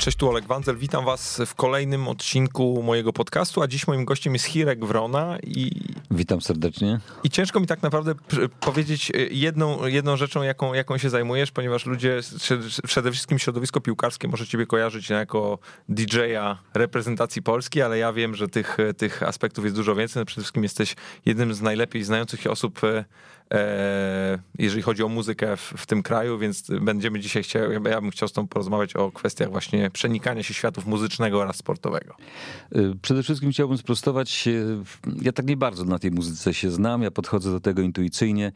Cześć, tu Oleg Wanzel. Witam was w kolejnym odcinku mojego podcastu, a dziś moim gościem jest Hirek Wrona i... Witam serdecznie. I ciężko mi tak naprawdę powiedzieć y, jedną, jedną rzeczą, jaką, jaką się zajmujesz, ponieważ ludzie, przede wszystkim środowisko piłkarskie może ciebie kojarzyć jako DJ-a reprezentacji Polski, ale ja wiem, że tych, tych aspektów jest dużo więcej. No przede wszystkim jesteś jednym z najlepiej znających osób y, E, jeżeli chodzi o muzykę w, w, tym kraju, więc będziemy dzisiaj chciał, ja bym chciał z tą porozmawiać o kwestiach właśnie przenikania się światów muzycznego oraz sportowego. E, przede wszystkim chciałbym sprostować, ja tak nie bardzo na tej muzyce się znam, ja podchodzę do tego intuicyjnie.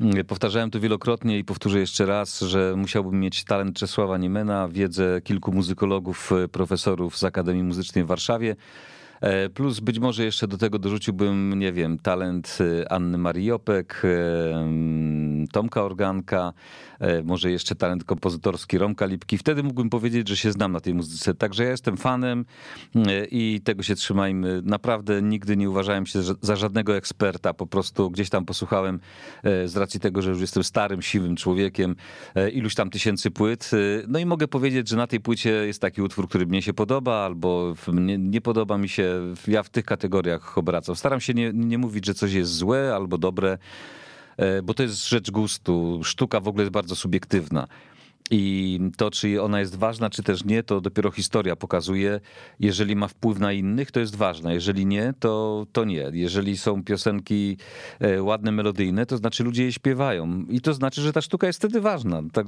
E, powtarzałem to wielokrotnie i powtórzę jeszcze raz, że musiałbym mieć talent Czesława Niemena, wiedzę kilku muzykologów, profesorów z Akademii Muzycznej w Warszawie, plus być może jeszcze do tego dorzuciłbym, nie wiem, talent e, Anny Mariopek, e, Tomka Organka, może jeszcze talent kompozytorski Romka Lipki. Wtedy mógłbym powiedzieć, że się znam na tej muzyce. Także ja jestem fanem i tego się trzymajmy. Naprawdę nigdy nie uważałem się za żadnego eksperta. Po prostu gdzieś tam posłuchałem z racji tego, że już jestem starym, siwym człowiekiem, iluś tam tysięcy płyt. No i mogę powiedzieć, że na tej płycie jest taki utwór, który mnie się podoba albo nie, nie podoba mi się ja w tych kategoriach obracam. Staram się nie, nie mówić, że coś jest złe albo dobre, e, bo to jest rzecz gustu. Sztuka w ogóle jest bardzo subiektywna. I to, czy ona jest ważna, czy też nie, to dopiero historia pokazuje. Jeżeli ma wpływ na innych, to jest ważna. Jeżeli nie, to, to nie. Jeżeli są piosenki e, ładne, melodyjne, to znaczy ludzie je śpiewają. I to znaczy, że ta sztuka jest wtedy ważna. Tak,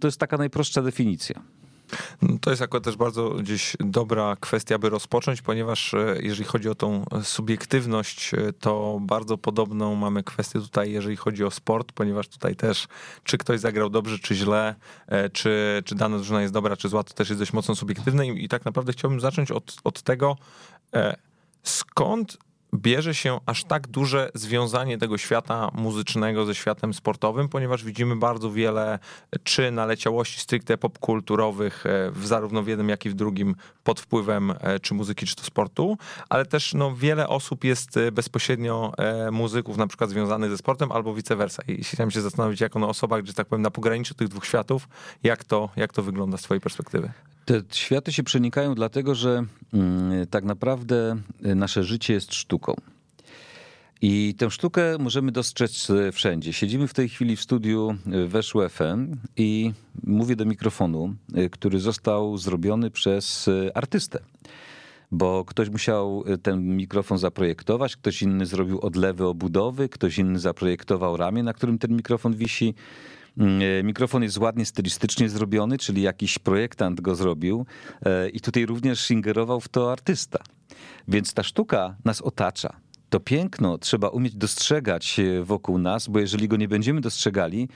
to jest taka najprostsza definicja. No, to jest akurat też bardzo gdzieś dobra kwestia, by rozpocząć, ponieważ e, jeżeli chodzi o tą subiektywność, e, to bardzo podobną mamy kwestię tutaj, jeżeli chodzi o sport, ponieważ tutaj też, czy ktoś zagrał dobrze, czy źle, e, czy, czy dana drużyna jest dobra, czy zła, to też jest dość mocno subiektywne i, i tak naprawdę chciałbym zacząć od, od tego, skąd bierze się aż tak duże związanie tego świata muzycznego ze światem sportowym, ponieważ widzimy bardzo wiele czy naleciałości stricte popkulturowych, e, zarówno w jednym, jak i w drugim pod wpływem e, czy muzyki, czy to sportu, ale też no, wiele osób jest e, bezpośrednio muzyków na przykład związanych ze sportem albo vice versa. I chciałem się zastanowić jako no, osoba, gdzie tak powiem na pograniczu tych dwóch światów, jak to, jak to wygląda z twojej perspektywy? Te światy się przenikają dlatego, że mm, tak naprawdę y, nasze życie jest sztuką. I tę sztukę możemy dostrzec y, wszędzie. Siedzimy w tej chwili w studiu y, Weszło FM i mówię do mikrofonu, który został zrobiony przez artystę. Bo ktoś musiał ten mikrofon zaprojektować, ktoś inny zrobił odlewy obudowy, ktoś inny zaprojektował ramię, na którym ten mikrofon wisi. Mm, e, mikrofon jest ładnie stylistycznie zrobiony, czyli jakiś projektant go zrobił e, i tutaj również ingerował w to artysta. Więc ta sztuka nas otacza. To piękno trzeba umieć dostrzegać e, wokół nas, bo jeżeli go nie będziemy dostrzegali,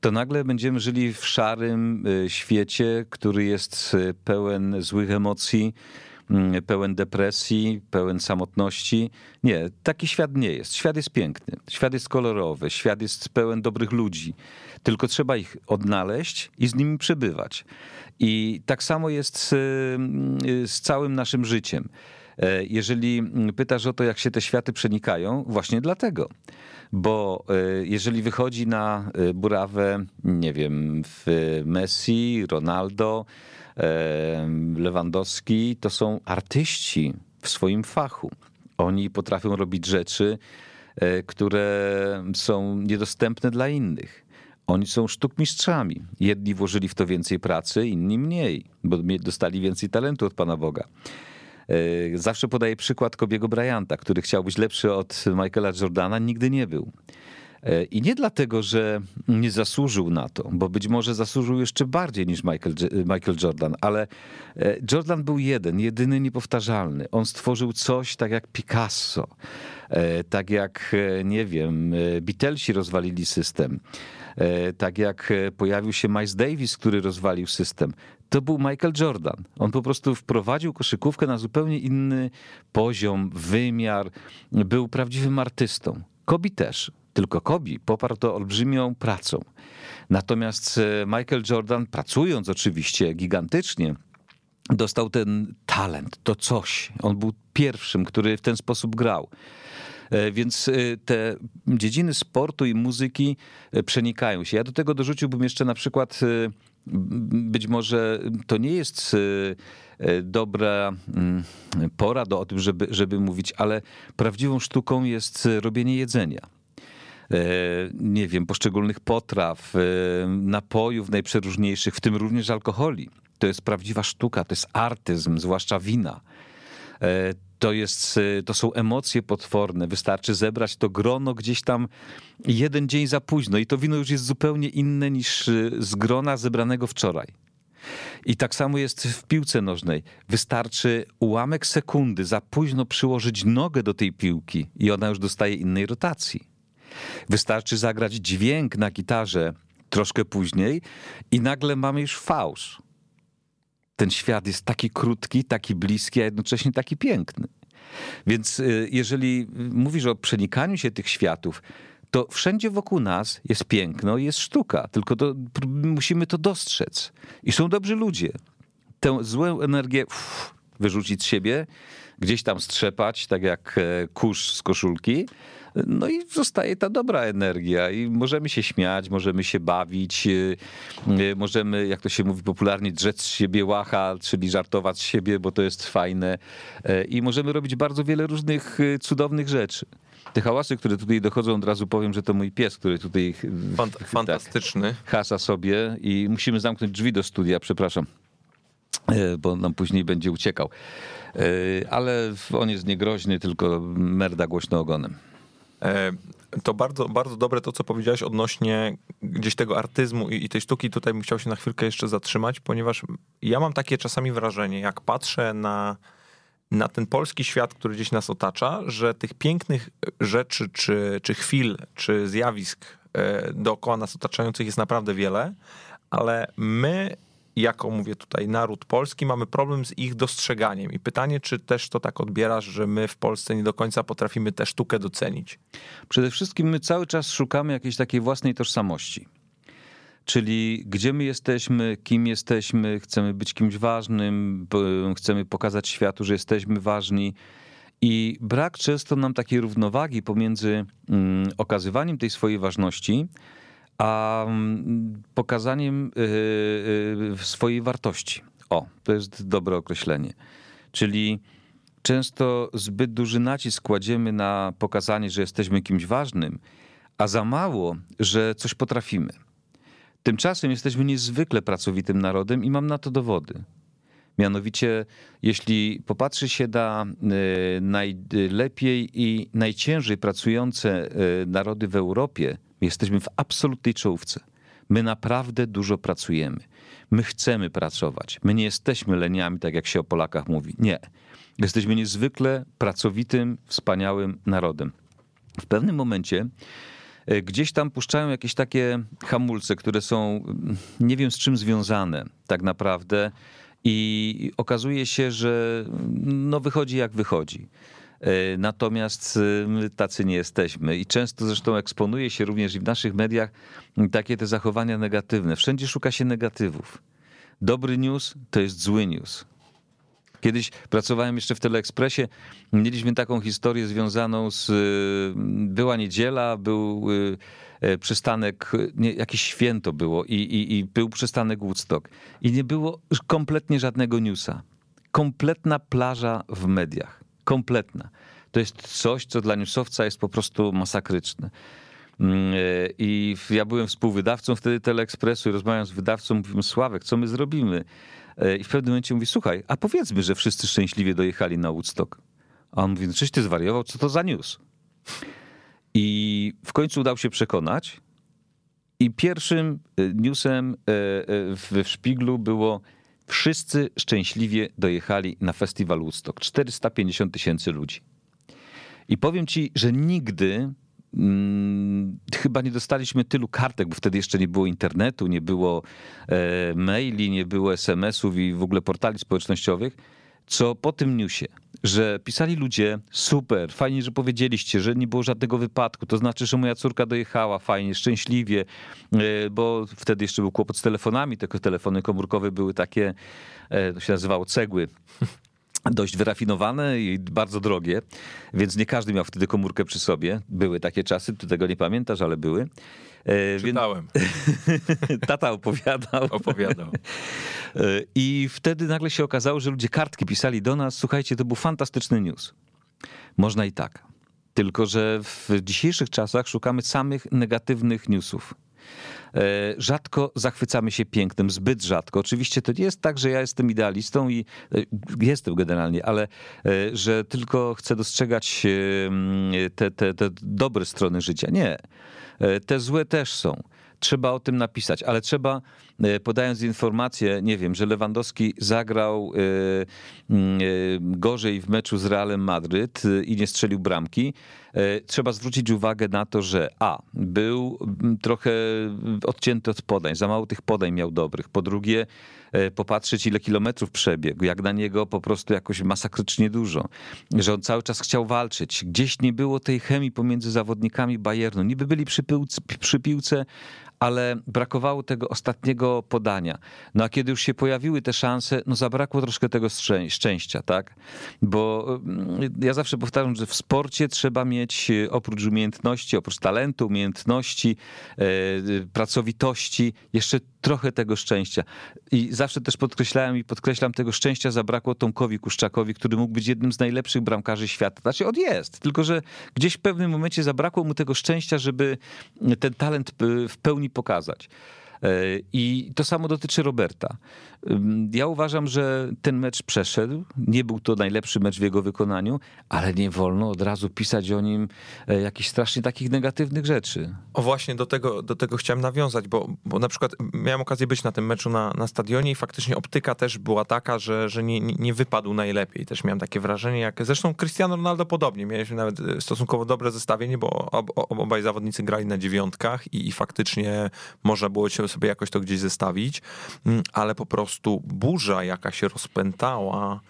to nagle będziemy żyli w szarym świecie, który jest pełen złych emocji, pełen depresji, pełen samotności. Nie, taki świat nie jest. Świat jest piękny, świat jest kolorowy, świat jest pełen dobrych ludzi. Tylko trzeba ich odnaleźć i z nimi przebywać. I tak samo jest z, z całym naszym życiem. E, jeżeli pytasz o to, jak się te światy przenikają, właśnie dlatego. Bo e, jeżeli wychodzi na e, burawę, nie wiem, w Messi, Ronaldo, Lewandowski to są artyści w swoim fachu. Oni potrafią robić rzeczy, które są niedostępne dla innych. Oni są sztukmistrzami. Jedni włożyli w to więcej pracy, inni mniej, bo dostali więcej talentu od Pana Boga. E, zawsze podaję przykład Kobiego Bryanta, który chciał być lepszy od Michaela Jordana, nigdy nie był. E, I nie dlatego, że nie zasłużył na to, bo być może zasłużył jeszcze bardziej niż Michael, Michael Jordan, ale e, Jordan był jeden, jedyny, niepowtarzalny. On stworzył coś tak jak Picasso, tak jak, nie wiem, Beatlesi rozwalili system, tak jak pojawił się Miles Davis, który rozwalił system. To był Michael Jordan. On po prostu wprowadził koszykówkę na zupełnie inny poziom, wymiar. Był prawdziwym artystą. Kobi też. Tylko Kobi poparł to olbrzymią pracą. Natomiast e, Michael Jordan, pracując oczywiście gigantycznie, dostał ten talent, to coś. On był pierwszym, który w ten sposób grał. E, więc e, te dziedziny sportu i muzyki przenikają się. Ja do tego dorzuciłbym jeszcze na przykład być może to nie jest dobra mm, pora do o tym, żeby, żeby mówić, ale prawdziwą sztuką jest robienie jedzenia nie wiem, poszczególnych potraw, napojów najprzeróżniejszych, w tym również alkoholi. To jest prawdziwa sztuka, to jest artyzm, zwłaszcza wina. To, jest, e, to są emocje potworne. Wystarczy zebrać to grono gdzieś tam jeden dzień za późno i to wino już jest zupełnie inne niż e, z grona zebranego wczoraj. I tak samo jest w piłce nożnej. Wystarczy ułamek sekundy za późno przyłożyć nogę do tej piłki i ona już dostaje innej rotacji. Wystarczy zagrać dźwięk na gitarze troszkę później i nagle mamy już fałsz ten świat jest taki krótki, taki bliski, a jednocześnie taki piękny. Więc y, jeżeli mówisz o przenikaniu się tych światów, to wszędzie wokół nas jest piękno i jest sztuka, tylko to, musimy to dostrzec. I są dobrzy ludzie. Tę złą energię uff, wyrzucić z siebie, gdzieś tam strzepać, tak jak e, kurz z koszulki, no i zostaje ta dobra energia i możemy się śmiać, możemy się bawić, y, y, możemy, jak to się mówi popularnie, drzeć z siebie łacha, czyli żartować z siebie, bo to jest fajne e, i możemy robić bardzo wiele różnych y, cudownych rzeczy. Te hałasy, które tutaj dochodzą, od razu powiem, że to mój pies, który tutaj Fant fantastyczny. Tak, hasa sobie i musimy zamknąć drzwi do studia, przepraszam e, bo nam później będzie uciekał. E, ale on jest niegroźny, tylko merda głośno ogonem. E, to bardzo, bardzo dobre to, co powiedziałeś odnośnie gdzieś tego artyzmu i, i, tej sztuki. Tutaj bym chciał się na chwilkę jeszcze zatrzymać, ponieważ ja mam takie czasami wrażenie, jak patrzę na, na ten polski świat, który gdzieś nas otacza, że tych pięknych rzeczy, czy, czy chwil, czy zjawisk e, dookoła nas otaczających jest naprawdę wiele, ale my jako mówię tutaj naród polski, mamy problem z ich dostrzeganiem. I pytanie, czy też to tak odbierasz, że my w Polsce nie do końca potrafimy tę sztukę docenić? Przede wszystkim my cały czas szukamy jakiejś takiej własnej tożsamości. Czyli gdzie my jesteśmy, kim jesteśmy, chcemy być kimś ważnym, chcemy pokazać światu, że jesteśmy ważni. I brak często nam takiej równowagi pomiędzy mm, okazywaniem tej swojej ważności, a mm, pokazaniem y, y, swojej wartości. O, to jest dobre określenie. Czyli często zbyt duży nacisk kładziemy na pokazanie, że jesteśmy kimś ważnym, a za mało, że coś potrafimy. Tymczasem jesteśmy niezwykle pracowitym narodem i mam na to dowody. Mianowicie, jeśli popatrzy się na y, najlepiej i najciężej pracujące narody w Europie, Jesteśmy w absolutnej czołówce. My naprawdę dużo pracujemy. My chcemy pracować. My nie jesteśmy leniami, tak jak się o Polakach mówi. Nie. Jesteśmy niezwykle pracowitym, wspaniałym narodem. W pewnym momencie e, gdzieś tam puszczają jakieś takie hamulce, które są mm, nie wiem z czym związane tak naprawdę i okazuje się, że mm, no wychodzi jak wychodzi. E, natomiast e, my tacy nie jesteśmy i często zresztą eksponuje się również i w naszych mediach takie te zachowania negatywne. Wszędzie szuka się negatywów. Dobry news to jest zły news. Kiedyś pracowałem jeszcze w Teleekspresie, mieliśmy taką historię związaną z. E, była niedziela, był przystanek, nie, jakieś święto było i, i, i był przystanek Woodstock. I nie było kompletnie żadnego newsa. Kompletna plaża w mediach kompletna. To jest coś, co dla newsowca jest po prostu masakryczne. Mm, I ja byłem współwydawcą wtedy Teleekspresu i rozmawiam z wydawcą, mówimy, Sławek, co my zrobimy? E, I w pewnym momencie mówi, słuchaj, a powiedzmy, że wszyscy szczęśliwie dojechali na Woodstock. A on mówi, no czyś ty zwariował, co to za news? I w końcu udał się przekonać i pierwszym e, newsem e, w Szpiglu było Wszyscy szczęśliwie dojechali na festiwal Woodstock. 450 tysięcy ludzi. I powiem ci, że nigdy hmm, chyba nie dostaliśmy tylu kartek, bo wtedy jeszcze nie było internetu, nie było e, maili, nie było SMS-ów i w ogóle portali społecznościowych, co po tym newsie że pisali ludzie, super, fajnie, że powiedzieliście, że nie było żadnego wypadku, to znaczy, że moja córka dojechała fajnie, szczęśliwie, e, bo wtedy jeszcze był kłopot z telefonami, te telefony komórkowe były takie, e, to się nazywało cegły. dość wyrafinowane i bardzo drogie, więc nie każdy miał wtedy komórkę przy sobie. Były takie czasy, ty tego nie pamiętasz, ale były. E, Czytałem. Tata opowiadał. Opowiadał. E, I wtedy nagle się okazało, że ludzie kartki pisali do nas. Słuchajcie, to był fantastyczny news. Można i tak. Tylko, że w dzisiejszych czasach szukamy samych negatywnych newsów. E, rzadko zachwycamy się pięknem, zbyt rzadko. Oczywiście to nie jest tak, że ja jestem idealistą i jestem generalnie, ale że tylko chcę dostrzegać te, te, te dobre strony życia. Nie. Te złe też są. Trzeba o tym napisać, ale trzeba, e, podając informację, nie wiem, że Lewandowski zagrał e, mm, e, gorzej w meczu z Realem Madryt i nie strzelił bramki, trzeba zwrócić uwagę na to, że a, był trochę odcięty od podań, za mało tych podań miał dobrych. Po drugie, popatrzeć ile kilometrów przebiegł, jak na niego po prostu jakoś masakrycznie dużo, że on cały czas chciał walczyć. Gdzieś nie było tej chemii pomiędzy zawodnikami Bayernu. Niby byli przy, piłce, przy piłce, ale brakowało tego ostatniego podania. No a kiedy już się pojawiły te szanse, no zabrakło troszkę tego szczęścia, tak? Bo mm, ja zawsze powtarzam, że w sporcie trzeba mieć e, oprócz umiejętności, oprócz talentu, umiejętności, e, pracowitości, jeszcze trochę tego szczęścia. I zawsze też podkreślałem i podkreślam, tego szczęścia zabrakło Tomkowi Kuszczakowi, który mógł być jednym z najlepszych bramkarzy świata. Znaczy on jest, tylko że gdzieś w pewnym momencie zabrakło mu tego szczęścia, żeby ten talent w pełni pokazać. E, I to samo dotyczy Roberta. Ja uważam, że ten mecz przeszedł. Nie był to najlepszy mecz w jego wykonaniu, ale nie wolno od razu pisać o nim e, jakichś strasznie takich negatywnych rzeczy. O właśnie, do tego, do tego chciałem nawiązać, bo, bo na przykład miałem okazję być na tym meczu na, na stadionie i faktycznie optyka też była taka, że, że nie, nie wypadł najlepiej. Też miałem takie wrażenie, jak zresztą Cristiano Ronaldo podobnie. Mieliśmy nawet e, stosunkowo dobre zestawienie, bo ob, obaj zawodnicy grali na dziewiątkach i, i faktycznie można było sobie jakoś to gdzieś zestawić, mm, ale po prostu burza, jaka się rozpętała,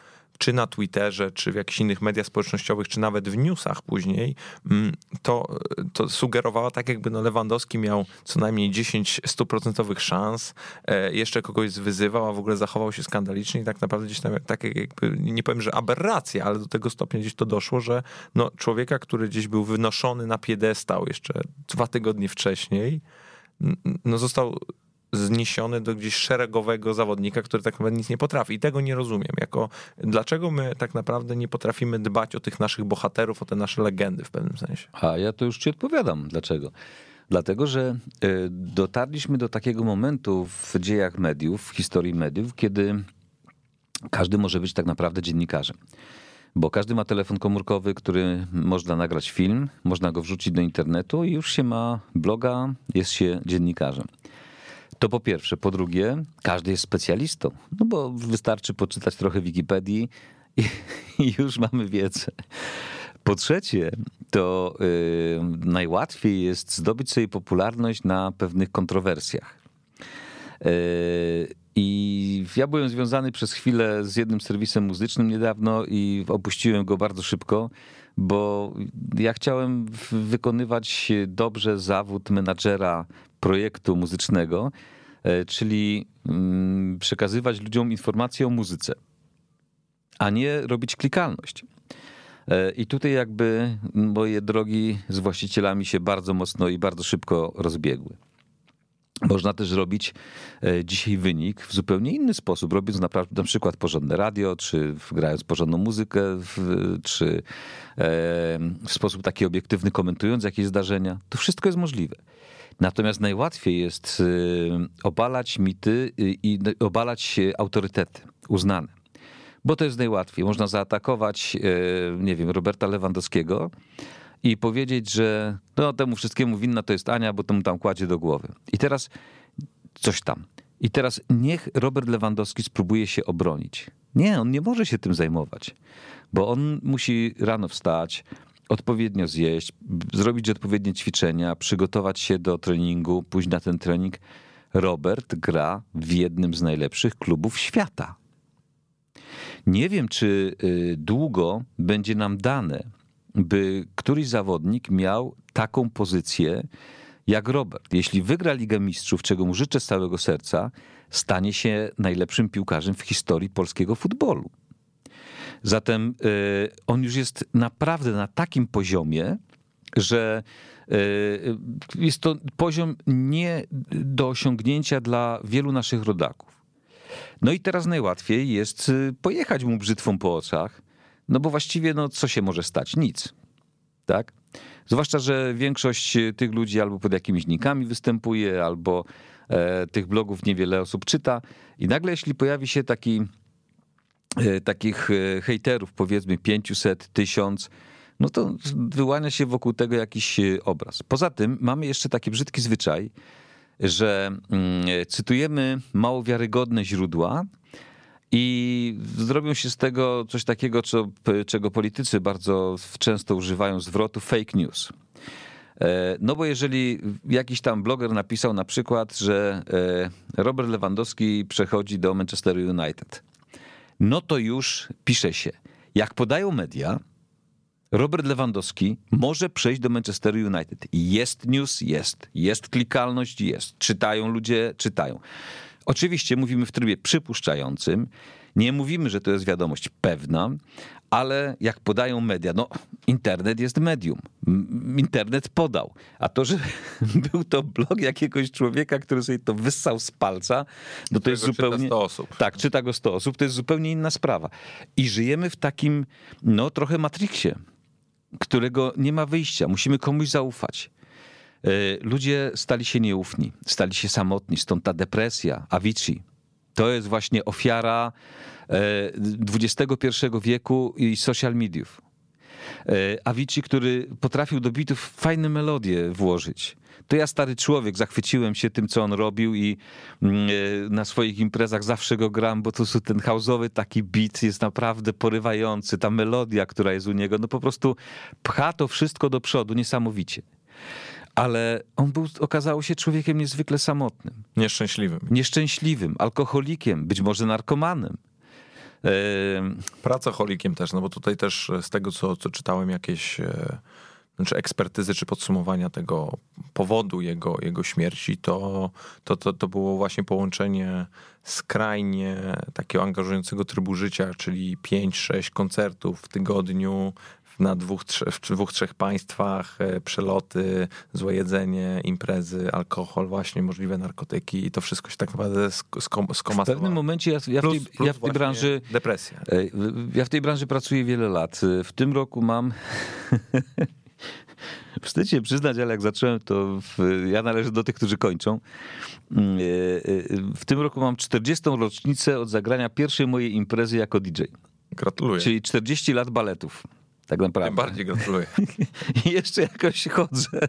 czy na Twitterze, czy w jakichś innych mediach społecznościowych, czy nawet w newsach później, mm, to, to sugerowała tak, jakby no Lewandowski miał co najmniej 10 stuprocentowych szans, e, jeszcze kogoś wyzywał, a w ogóle zachował się skandalicznie i tak naprawdę gdzieś tam, tak jakby, nie powiem, że aberracja, ale do tego stopnia gdzieś to doszło, że no, człowieka, który gdzieś był wynoszony na piedestał jeszcze dwa tygodnie wcześniej, no został zniesiony do gdzieś szeregowego zawodnika, który tak naprawdę nic nie potrafi. I tego nie rozumiem. Jako, dlaczego my tak naprawdę nie potrafimy dbać o tych naszych bohaterów, o te nasze legendy w pewnym sensie? A ja to już ci odpowiadam. Dlaczego? Dlatego, że e, dotarliśmy do takiego momentu w dziejach mediów, w historii mediów, kiedy każdy może być tak naprawdę dziennikarzem. Bo każdy ma telefon komórkowy, który można nagrać film, można go wrzucić do internetu i już się ma bloga, jest się dziennikarzem. To po pierwsze. Po drugie, każdy jest specjalistą, no bo wystarczy poczytać trochę Wikipedii i, i już mamy wiedzę. Po trzecie, to yy, najłatwiej jest zdobyć sobie popularność na pewnych kontrowersjach. Yy, I ja byłem związany przez chwilę z jednym serwisem muzycznym niedawno i opuściłem go bardzo szybko, bo ja chciałem wykonywać dobrze zawód menadżera projektu muzycznego, e, czyli mm, przekazywać ludziom informacje o muzyce, a nie robić klikalność. E, I tutaj jakby moje drogi z właścicielami się bardzo mocno i bardzo szybko rozbiegły. Można też robić e, dzisiaj wynik w zupełnie inny sposób, robiąc na przykład porządne radio, czy grając porządną muzykę, czy w sposób taki obiektywny komentując jakieś zdarzenia. To wszystko jest możliwe. Natomiast najłatwiej jest y, obalać mity i obalać autorytety uznane. Bo to jest najłatwiej. Można zaatakować, nie wiem, Roberta Lewandowskiego i powiedzieć, że no, temu wszystkiemu winna to jest Ania, bo to mu tam kładzie do głowy. I teraz coś tam. I teraz niech Robert Lewandowski spróbuje się obronić. Nie, on nie może się tym zajmować, bo on musi rano wstać, odpowiednio zjeść, zrobić odpowiednie ćwiczenia, przygotować się do treningu, pójść na ten trening. Robert gra w jednym z najlepszych klubów świata. Nie wiem, czy y, długo będzie nam dane, by któryś zawodnik miał taką pozycję jak Robert. Jeśli wygra Ligę Mistrzów, czego mu życzę z całego serca, stanie się najlepszym piłkarzem w historii polskiego futbolu. Zatem on już jest naprawdę na takim poziomie, że jest to poziom nie do osiągnięcia dla wielu naszych rodaków. No i teraz najłatwiej jest pojechać mu brzytwą po oczach, no bo właściwie no, co się może stać? Nic. Tak? Zwłaszcza, że większość tych ludzi albo pod jakimiś nikami występuje, albo e, tych blogów niewiele osób czyta. I nagle, jeśli pojawi się taki, e, takich e, hejterów, powiedzmy 500, 1000, no to wyłania się wokół tego jakiś e, obraz. Poza tym mamy jeszcze taki brzydki zwyczaj, że mm, cytujemy mało wiarygodne źródła, i zrobią się z tego coś takiego, co, czego politycy bardzo często używają zwrotu fake news. E, no bo jeżeli jakiś tam bloger napisał na przykład, że e, Robert Lewandowski przechodzi do Manchester United, no to już pisze się, jak podają media, Robert Lewandowski może przejść do Manchester United. Jest news, jest. Jest klikalność, jest. Czytają ludzie, czytają. Oczywiście mówimy w trybie przypuszczającym. Nie mówimy, że to jest wiadomość pewna, ale jak podają media, no internet jest medium. Internet podał. A to, że był to blog jakiegoś człowieka, który sobie to wyssał z palca, no to jest zupełnie... Czyta 100 osób. Tak, czyta go 100 osób, to jest zupełnie inna sprawa. I żyjemy w takim, no trochę matriksie, którego nie ma wyjścia. Musimy komuś zaufać. E, ludzie stali się nieufni, stali się samotni, stąd ta depresja, Avicii. To jest właśnie ofiara XXI e, wieku i social mediów. E, Avicii, który potrafił do bitów fajne melodie włożyć. To ja, stary człowiek, zachwyciłem się tym, co on robił i mm, na swoich imprezach zawsze go gram, bo to ten house'owy taki beat jest naprawdę porywający. Ta melodia, która jest u niego, no po prostu pcha to wszystko do przodu niesamowicie ale on był, okazało się człowiekiem niezwykle samotnym. Nieszczęśliwym. Nieszczęśliwym, alkoholikiem, być może narkomanem. Pracocholikiem też, no bo tutaj też z tego, co, co czytałem, jakieś e, znaczy ekspertyzy czy podsumowania tego powodu jego, jego śmierci, to, to, to, to było właśnie połączenie skrajnie takiego angażującego trybu życia, czyli 5-6 koncertów w tygodniu, na dwóch, w dwóch, trzech państwach, e, przeloty, złe jedzenie, imprezy, alkohol, właśnie możliwe narkotyki i to wszystko się tak naprawdę skomasowało. W pewnym momencie ja, ja, plus, w, tej, ja w tej branży... Depresja. E, ja w tej branży pracuję wiele lat. E, w tym roku mam... Wstyd się przyznać, ale jak zacząłem, to w, ja należę do tych, którzy kończą. Mm, w tym roku mam 40. rocznicę od zagrania pierwszej mojej imprezy jako DJ. Gratuluję. Czyli 40 lat baletów tak naprawdę. Tym bardziej gratuluję. I jeszcze jakoś chodzę.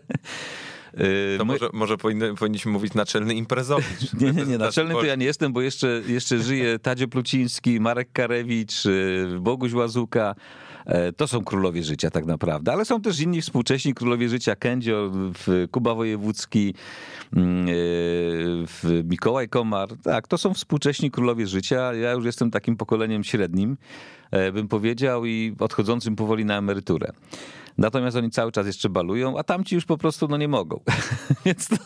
Y, to może, może powinny, powinniśmy mówić naczelny imprezowicz. nie, nie, nie, naczelny to ja nie jestem, bo jeszcze, jeszcze żyje Tadzio Pluciński, Marek Karewicz, Boguś Łazuka. E, to są królowie życia tak naprawdę, ale są też inni współcześni królowie życia, Kędzio, Kuba Wojewódzki, mm, e, Mikołaj Komar. Tak, to są współcześni królowie życia. Ja już jestem takim pokoleniem średnim, e, bym powiedział, i odchodzącym powoli na emeryturę. Natomiast oni cały czas jeszcze balują, a tamci już po prostu no nie mogą. Więc to,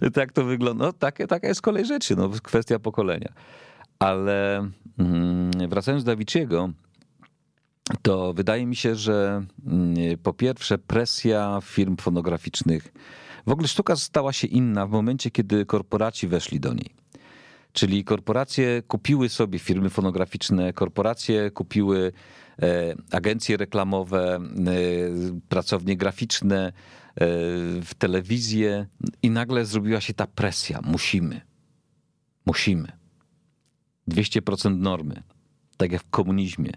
tak to wygląda. No, takie, taka jest kolej rzeczy, no, kwestia pokolenia. Ale mm, wracając do Avicii'ego, to wydaje mi się, że mm, po pierwsze presja firm fonograficznych, w ogóle sztuka stała się inna w momencie, kiedy korporaci weszli do niej. Czyli korporacje kupiły sobie firmy fonograficzne, korporacje kupiły e, agencje reklamowe, e, pracownie graficzne, e, w telewizję i nagle zrobiła się ta presja. Musimy. Musimy. 200% normy. Tak jak w komunizmie.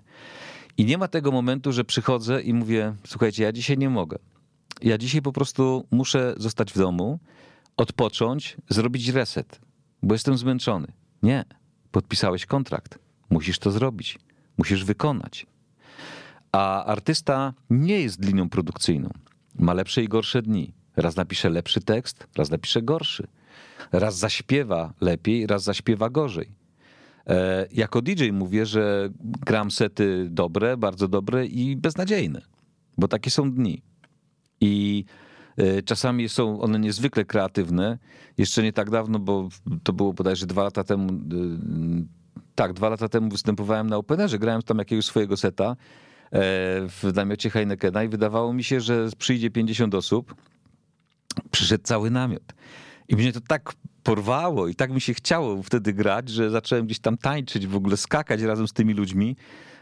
I nie ma tego momentu, że przychodzę i mówię: Słuchajcie, ja dzisiaj nie mogę. Ja dzisiaj po prostu muszę zostać w domu, odpocząć, zrobić reset, bo jestem zmęczony. Nie. Podpisałeś kontrakt. Musisz to zrobić. Musisz wykonać. A artysta nie jest linią produkcyjną. Ma lepsze i gorsze dni. Raz napisze lepszy tekst, raz napisze gorszy. Raz zaśpiewa lepiej, raz zaśpiewa gorzej. E, jako DJ mówię, że gram sety dobre, bardzo dobre i beznadziejne, bo takie są dni. I e, czasami są one niezwykle kreatywne. Jeszcze nie tak dawno, bo to było bodajże dwa lata temu, e, tak, dwa lata temu występowałem na Openerze, grałem tam jakiegoś swojego seta w namiocie Heinekena i wydawało mi się, że przyjdzie 50 osób. Przyszedł cały namiot. I mnie to tak porwało i tak mi się chciało wtedy grać, że zacząłem gdzieś tam tańczyć, w ogóle skakać razem z tymi ludźmi.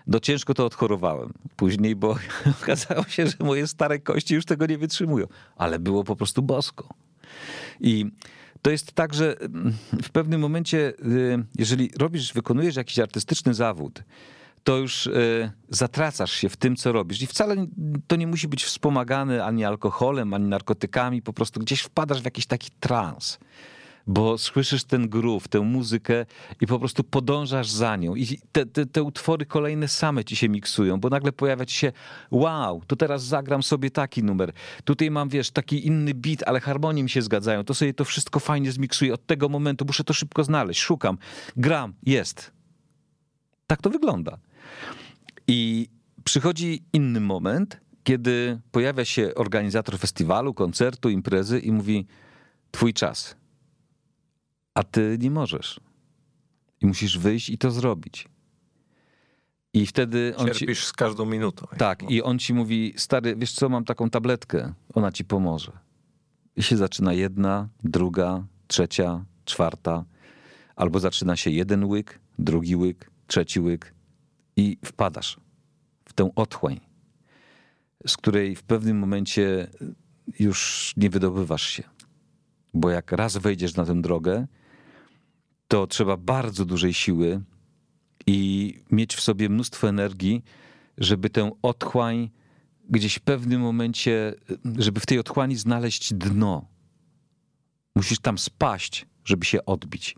No ciężko to odchorowałem później, bo okazało się, że moje stare kości już tego nie wytrzymują. Ale było po prostu bosko. I to jest tak, że mm, w pewnym momencie, y, jeżeli robisz, wykonujesz jakiś artystyczny zawód, to już y, zatracasz się w tym, co robisz. I wcale to nie musi być wspomagane ani alkoholem, ani narkotykami, po prostu gdzieś wpadasz w jakiś taki trans bo słyszysz ten groove, tę muzykę i po prostu podążasz za nią. I te, te, te, utwory kolejne same ci się miksują, bo nagle pojawia ci się wow, to teraz zagram sobie taki numer. Tutaj mam, wiesz, taki inny beat, ale harmonie mi się zgadzają. To sobie to wszystko fajnie zmiksuję. Od tego momentu muszę to szybko znaleźć. Szukam, gram, jest. Tak to wygląda. I przychodzi inny moment, kiedy pojawia się organizator festiwalu, koncertu, imprezy i mówi: Twój czas a ty nie możesz. I musisz wyjść i to zrobić. I wtedy on Cierpisz ci... z każdą minutą. Tak, i on ci mówi, stary, wiesz co, mam taką tabletkę, ona ci pomoże. I się zaczyna jedna, druga, trzecia, czwarta, albo zaczyna się jeden łyk, drugi łyk, trzeci łyk i wpadasz w tę otchłań, z której w pewnym momencie już nie wydobywasz się. Bo jak raz wejdziesz na tę drogę, to trzeba bardzo dużej siły i mieć w sobie mnóstwo energii, żeby tę otchłań gdzieś w pewnym momencie, żeby w tej otchłani znaleźć dno. Musisz tam spaść, żeby się odbić.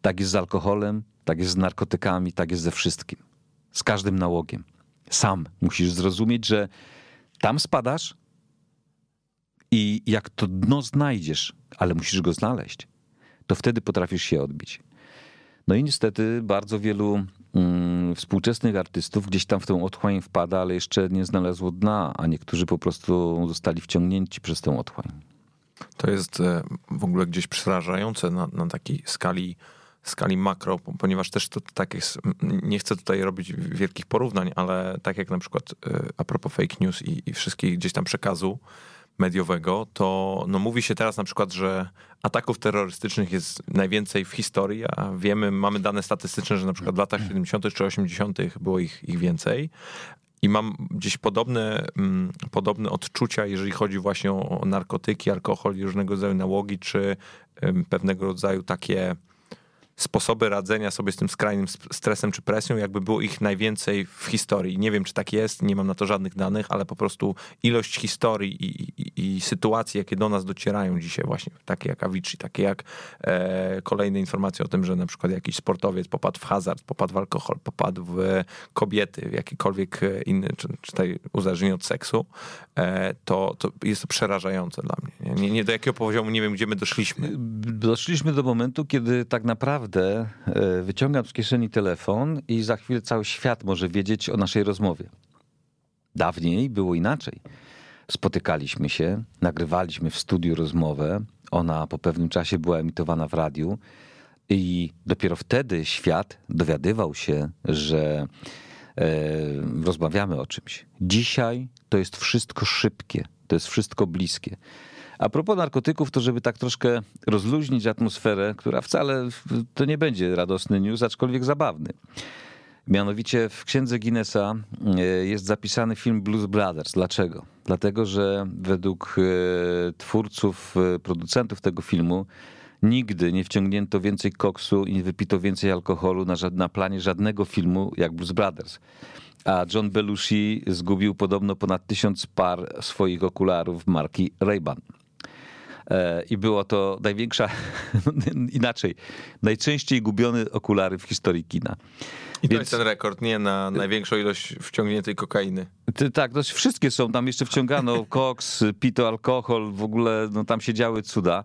Tak jest z alkoholem, tak jest z narkotykami, tak jest ze wszystkim. Z każdym nałogiem. Sam musisz zrozumieć, że tam spadasz i jak to dno znajdziesz, ale musisz go znaleźć, to wtedy potrafisz się odbić. No i niestety bardzo wielu mm, współczesnych artystów gdzieś tam w tą otchłań wpada, ale jeszcze nie znalazło dna, a niektórzy po prostu zostali wciągnięci przez tę otchłań. To jest e, w ogóle gdzieś przerażające na, na takiej skali, skali makro, ponieważ też to tak jest, nie chcę tutaj robić wielkich porównań, ale tak jak na przykład e, a propos fake news i, i wszystkich gdzieś tam przekazu, mediowego, to no mówi się teraz na przykład, że ataków terrorystycznych jest najwięcej w historii, a wiemy, mamy dane statystyczne, że na przykład w latach 70. czy 80. było ich, ich więcej. I mam gdzieś podobne, mm, podobne odczucia, jeżeli chodzi właśnie o narkotyki, alkohol i różnego rodzaju nałogi, czy pewnego rodzaju takie sposoby radzenia sobie z tym skrajnym stresem czy presją, jakby było ich najwięcej w historii. Nie wiem, czy tak jest, nie mam na to żadnych danych, ale po prostu ilość historii i, i, i sytuacji, jakie do nas docierają dzisiaj właśnie, takie jak Avicii, takie jak e, kolejne informacje o tym, że na przykład jakiś sportowiec popadł w hazard, popadł w alkohol, popadł w kobiety, w jakikolwiek inny, czy, czy uzależnienie od seksu, e, to, to jest to przerażające dla mnie. Nie, nie do jakiego poziomu, nie wiem, gdzie my doszliśmy. Doszliśmy do momentu, kiedy tak naprawdę naprawdę e, wyciągam z kieszeni telefon i za chwilę cały świat może wiedzieć o naszej rozmowie. Dawniej było inaczej. Spotykaliśmy się, nagrywaliśmy w studiu rozmowę. Ona po pewnym czasie była emitowana w radiu, i dopiero wtedy świat dowiadywał się, że e, rozmawiamy o czymś. Dzisiaj to jest wszystko szybkie, to jest wszystko bliskie. A propos narkotyków, to żeby tak troszkę rozluźnić atmosferę, która wcale to nie będzie radosny news, aczkolwiek zabawny. Mianowicie w księdze Guinnessa e, jest zapisany film Blues Brothers. Dlaczego? Dlatego, że według e, twórców, e, producentów tego filmu nigdy nie wciągnięto więcej koksu i nie wypito więcej alkoholu na, na planie żadnego filmu jak Blues Brothers. A John Belushi zgubił podobno ponad tysiąc par swoich okularów marki Ray-Ban. E, i było to największa, inaczej, najczęściej gubione okulary w historii kina. I to Więc, jest ten rekord, nie na największą ilość wciągniętej kokainy. Ty, tak, to wszystkie są, tam jeszcze wciągano koks, pito, alkohol, w ogóle no, tam się działy cuda.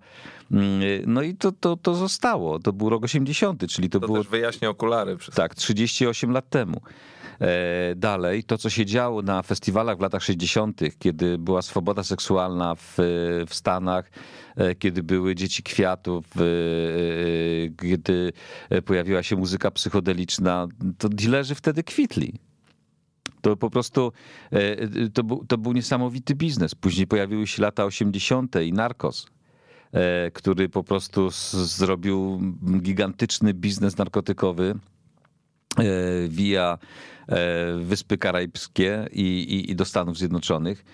Mm, No i to, to, to zostało, to był rok 80, czyli to, To było też wyjaśnia okulary. Przez... tak, 38 lat temu. E, Dalej, to co się działo na festiwalach w latach 60., kiedy była swoboda seksualna w, w Stanach, kiedy były dzieci kwiatów, e, kiedy pojawiła się muzyka psychodeliczna, to dealerzy wtedy kwitli. To po prostu e, to był, to był niesamowity biznes. Później pojawiły się lata 80. i narkos, e, który po prostu zrobił gigantyczny biznes narkotykowy e, via e, Wyspy Karaibskie i, i, i do Stanów Zjednoczonych.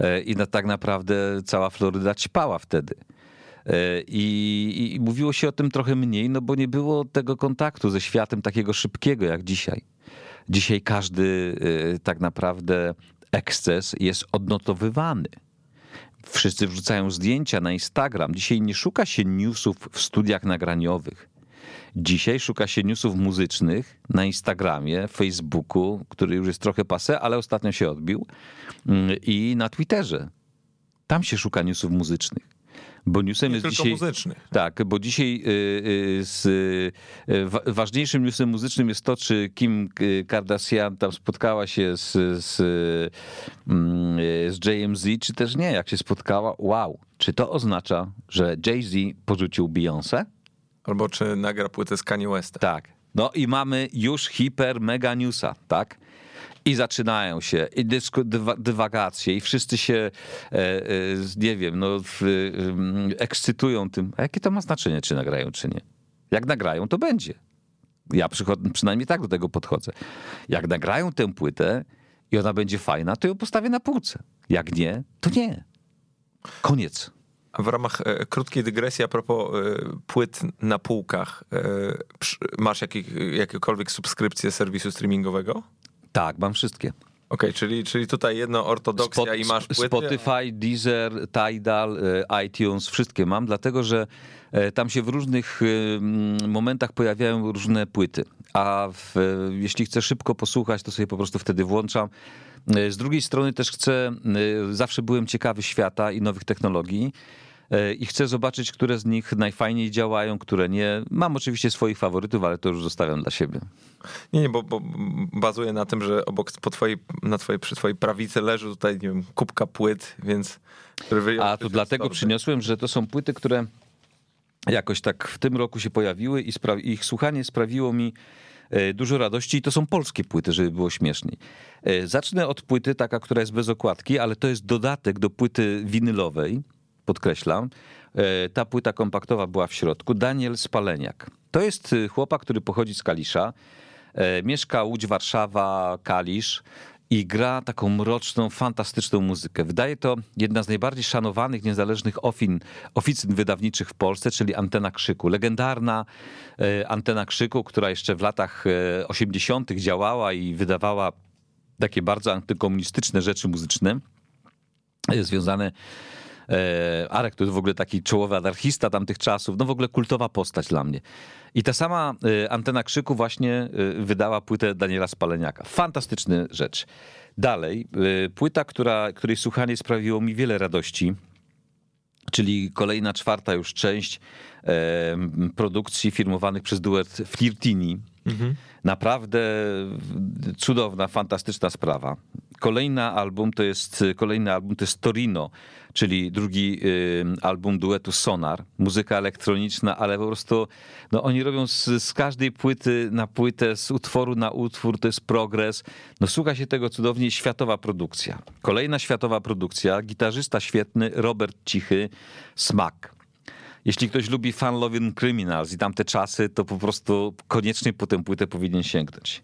E, I na, tak naprawdę cała Floryda ćpała wtedy. E, I, I mówiło się o tym trochę mniej, no bo nie było tego kontaktu ze światem takiego szybkiego jak dzisiaj. Dzisiaj każdy e, tak naprawdę eksces jest odnotowywany. Wszyscy wrzucają zdjęcia na Instagram. Dzisiaj nie szuka się newsów w studiach nagraniowych. Dzisiaj szuka się newsów muzycznych na Instagramie, Facebooku, który już jest trochę pase, ale ostatnio się odbił, mm, i na Twitterze. Tam się szuka newsów muzycznych. Bo newsem Nie jest tylko dzisiaj. muzycznych. Tak, bo dzisiaj y, y, z, y, wa- ważniejszym newsem muzycznym jest to, czy Kim Kardashian tam spotkała się z, z, mm, z JMZ, czy też nie. Jak się spotkała, wow. Czy to oznacza, że Jay-Z porzucił Beyoncé? Albo czy nagra płytę z Kanye Westem. Tak. No i mamy już hiper mega newsa, tak? I zaczynają się i dysku, dywa, dywagacje i wszyscy się, e, e, nie wiem, no, w, em, ekscytują tym. A jakie to ma znaczenie, czy nagrają, czy nie? Jak nagrają, to będzie. Ja przychod- przynajmniej tak do tego podchodzę. Jak nagrają tę płytę i ona będzie fajna, to ją postawię na półce. Jak nie, to nie. Koniec. W ramach e, krótkiej dygresji a propos e, płyt na półkach, e, przy- masz jakich, jakiekolwiek subskrypcję serwisu streamingowego? Tak, mam wszystkie. Okej, czyli, czyli tutaj jedno ortodoksja Spot- i masz płyty. Spotify, Deezer, Tidal, e, iTunes, wszystkie mam, dlatego że e, tam się w różnych e, momentach pojawiają różne płyty. A w, jeśli chcę szybko posłuchać, to sobie po prostu wtedy włączam. E, Z drugiej strony też chcę, e, zawsze byłem ciekawy świata i nowych technologii. e, I chcę zobaczyć, które z nich najfajniej działają, które nie. Mam oczywiście swoich faworytów, ale to już zostawiam dla siebie. Nie, nie, bo, bo bazuje na tym, że obok po twojej, na twojej, przy twojej prawicy leży tutaj, nie wiem, kubka płyt, więc... A z dlatego torby. przyniosłem, że to są płyty, które jakoś tak w tym roku się pojawiły i ich słuchanie sprawiło mi dużo radości i to są polskie płyty, żeby było śmieszniej. E, Zacznę od płyty, taka, która jest bez okładki, ale to jest dodatek do płyty winylowej, podkreślam. E, Ta płyta kompaktowa była w środku. Daniel Spaleniak. To jest e, chłopak, który pochodzi z Kalisza. E, Mieszka Łódź, Warszawa, Kalisz i gra taką mroczną, fantastyczną muzykę. Wydaje to jedna z najbardziej szanowanych, niezależnych ofin, oficyn wydawniczych w Polsce, czyli Antena Krzyku. Legendarna e, Antena Krzyku, która jeszcze w latach e, 80. działała i wydawała takie bardzo antykomunistyczne rzeczy muzyczne e, związane E, Arek to jest w ogóle taki czołowy anarchista tamtych czasów, no w ogóle kultowa postać dla mnie. I ta sama e, Antena Krzyku właśnie e, wydała płytę Daniela Spaleniaka. Fantastyczna rzecz. Dalej, e, płyta, która, której słuchanie sprawiło mi wiele radości, czyli kolejna, czwarta już część e, produkcji firmowanych przez duet Flirtini. Naprawdę cudowna, fantastyczna sprawa. Kolejna album to jest, kolejny album to jest Torino, czyli drugi y, album duetu Sonar. Muzyka elektroniczna, ale po prostu no, oni robią z, z każdej płyty na płytę, z utworu na utwór, to jest progres. No słucha się tego cudownie, światowa produkcja. Kolejna światowa produkcja, gitarzysta świetny, Robert Cichy, Smak. Jeśli ktoś lubi Fun Loving Criminals i tamte czasy, to po prostu koniecznie po tę płytę powinien sięgnąć.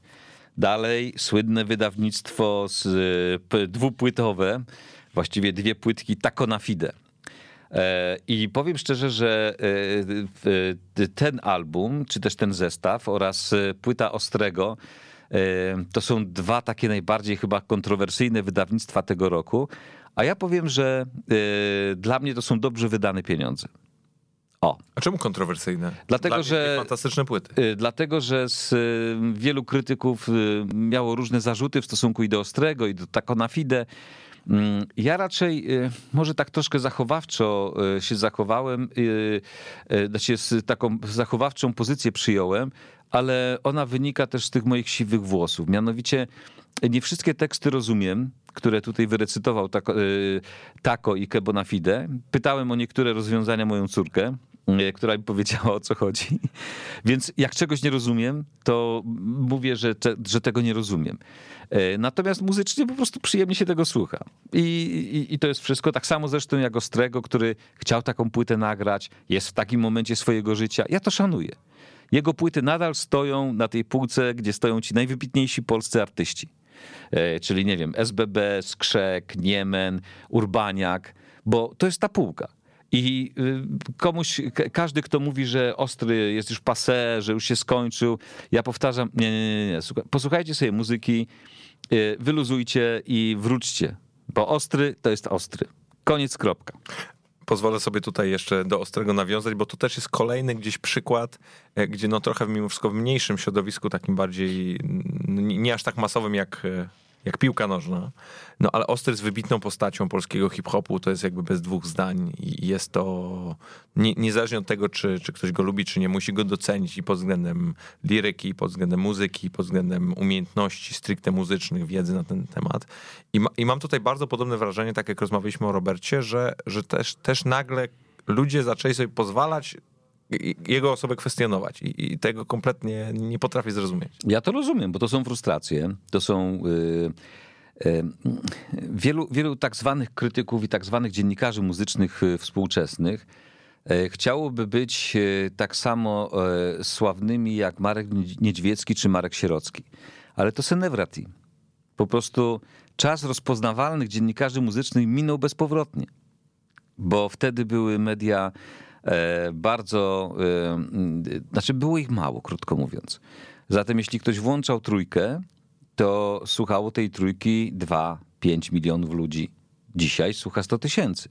Dalej słynne wydawnictwo z, y, dwupłytowe, właściwie dwie płytki Taco na Fide. E, I powiem szczerze, że e, e, ten album, czy też ten zestaw oraz płyta Ostrego to są dwa takie najbardziej chyba kontrowersyjne wydawnictwa tego roku. A ja powiem, że dla mnie to są dobrze wydane pieniądze. O. A czemu kontrowersyjne? Dlatego, Dla że fantastyczne płyty. Dlatego, że z wielu krytyków miało różne zarzuty w stosunku i do Ostrego, i do Takona Fide. Mm, Ja raczej y, może tak troszkę zachowawczo y, się zachowałem, y, znaczy taką zachowawczą pozycję przyjąłem, ale ona wynika też z tych moich siwych włosów. Mianowicie nie wszystkie teksty rozumiem, które tutaj wyrecytował Tako, Tako i Kebona Fide. Pytałem o niektóre rozwiązania moją córkę, która mi powiedziała o co chodzi. Więc jak czegoś nie rozumiem, to mówię, że, te, że tego nie rozumiem. E, Natomiast muzycznie po prostu przyjemnie się tego słucha. I, i, I to jest wszystko. Tak samo zresztą jak Ostrego, który chciał taką płytę nagrać, jest w takim momencie swojego życia. Ja to szanuję. Jego płyty nadal stoją na tej półce, gdzie stoją ci najwybitniejsi polscy artyści. E, Czyli, nie wiem, SBB, Skrzek, Niemen, Urbaniak, bo to jest ta półka. I y, komuś, ka- każdy, kto mówi, że ostry jest już passé, że już się skończył, ja powtarzam, nie, nie, nie, nie. Słuchaj, posłuchajcie sobie muzyki, y, wyluzujcie i wróćcie, bo ostry to jest ostry. Koniec, kropka. Pozwolę sobie tutaj jeszcze do Ostrego nawiązać, bo to też jest kolejny gdzieś przykład, e, gdzie no trochę mimo wszystko w mniejszym środowisku, takim bardziej, nie aż tak masowym jak, e, jak piłka nożna, no ale Ostry jest wybitną postacią polskiego hip-hopu, to jest jakby bez dwóch zdań i jest to, nie, niezależnie od tego, czy, czy ktoś go lubi, czy nie, musi go docenić i pod względem liryki, i pod względem muzyki, i pod względem umiejętności stricte muzycznych, wiedzy na ten temat. I, ma, i mam tutaj bardzo podobne wrażenie, tak jak rozmawialiśmy o Robercie, że, że też, też nagle ludzie zaczęli sobie pozwalać jego osobę kwestionować i, i tego kompletnie nie potrafię zrozumieć. Ja to rozumiem, bo to są frustracje, to są y, y, wielu, wielu tak zwanych krytyków i tak zwanych dziennikarzy muzycznych y, współczesnych chciałoby być tak samo sławnymi jak Marek Niedźwiecki czy Marek Sierocki. Ale to senewrati. Po prostu czas rozpoznawalnych dziennikarzy muzycznych minął bezpowrotnie bo wtedy były media bardzo, e, znaczy było ich mało, krótko mówiąc. Zatem jeśli ktoś włączał trójkę, to słuchało tej trójki 2-5 milionów ludzi. Dzisiaj słucha 100 tysięcy.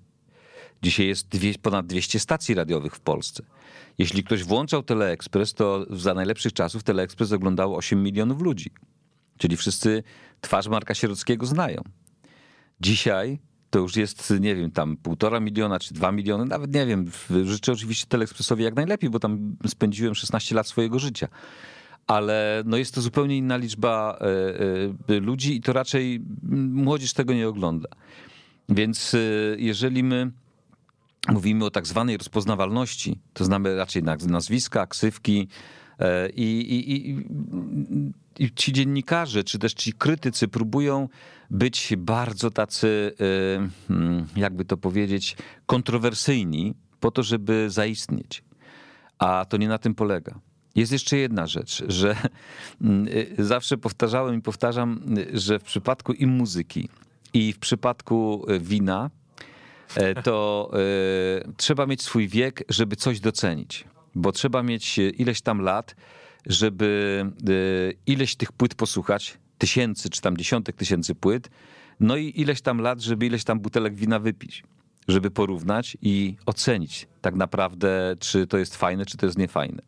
Dzisiaj jest ponad 200 stacji radiowych w Polsce. Jeśli ktoś włączał Teleekspres, to za najlepszych czasów Teleekspres oglądało 8 milionów ludzi. Czyli wszyscy twarz Marka Sierockiego znają. Dzisiaj to już jest, nie wiem, tam półtora miliona czy dwa miliony, nawet nie wiem. Życzę oczywiście Teleekspresowi jak najlepiej, bo tam spędziłem 16 lat swojego życia. Ale no jest to zupełnie inna liczba e, e, ludzi i to raczej młodzież tego nie ogląda. Więc e, jeżeli my mówimy o tak zwanej rozpoznawalności, to znamy raczej naz- nazwiska, ksywki i, i, i ci dziennikarze, czy też ci krytycy próbują być bardzo tacy, e, hmm, jakby to powiedzieć, kontrowersyjni po to, żeby zaistnieć. A to nie na tym polega. Jest jeszcze jedna rzecz, że mm, y, zawsze powtarzałem i powtarzam, y, że w przypadku i muzyki, i w przypadku y, wina, e, to trzeba mieć swój wiek, żeby coś docenić. Bo trzeba mieć ileś tam lat, żeby e, ileś tych płyt posłuchać, tysięcy czy tam dziesiątek tysięcy płyt, no i ileś tam lat, żeby ileś tam butelek wina wypić, żeby porównać i ocenić tak naprawdę, czy to jest fajne, czy to jest niefajne.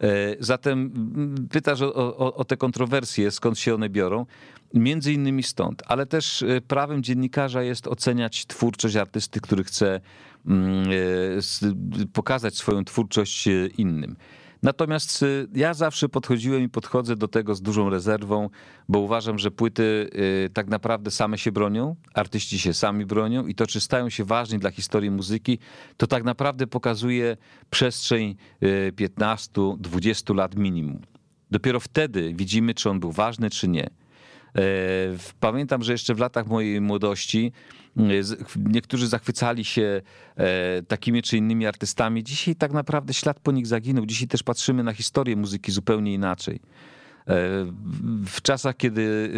E, Zatem mm, pytasz o, o, o te kontrowersje, skąd się one biorą. Między innymi stąd, ale też e, prawem dziennikarza jest oceniać twórczość artysty, który chce mm, e, pokazać swoją twórczość innym. Natomiast y, ja zawsze podchodziłem i podchodzę do tego z dużą rezerwą, bo uważam, że płyty y, tak naprawdę same się bronią, artyści się sami bronią i to, czy stają się ważni dla historii muzyki, to tak naprawdę pokazuje przestrzeń y, 15-20 lat minimum. Dopiero wtedy widzimy, czy on był ważny, czy nie. E, Pamiętam, że jeszcze w latach mojej młodości niektórzy zachwycali się e, takimi czy innymi artystami. Dzisiaj tak naprawdę ślad po nich zaginął. Dzisiaj też patrzymy na historię muzyki zupełnie inaczej. E, w- czasach, kiedy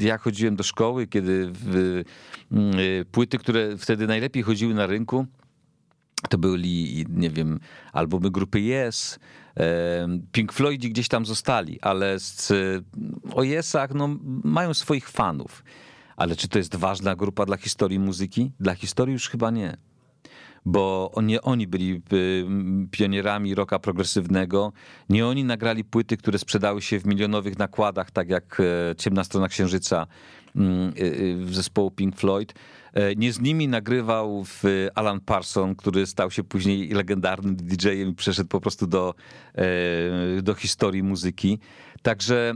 e, ja chodziłem do szkoły, kiedy e, płyty, które wtedy najlepiej chodziły na rynku, to byli, nie wiem, albumy grupy Yes, e, Pink Floydzi gdzieś tam zostali, ale z, o Yesach no, mają swoich fanów. Ale czy to jest ważna grupa dla historii muzyki? Dla historii już chyba nie. bo nie oni byli y, pionierami rocka progresywnego, nie oni nagrali płyty, które sprzedały się w milionowych nakładach, tak jak e, Ciemna Strona Księżyca mm, w zespołu Pink Floyd. E, nie z nimi nagrywał Alan Parson, który stał się później legendarnym DJ-em i przeszedł po prostu do, e, do historii muzyki. Także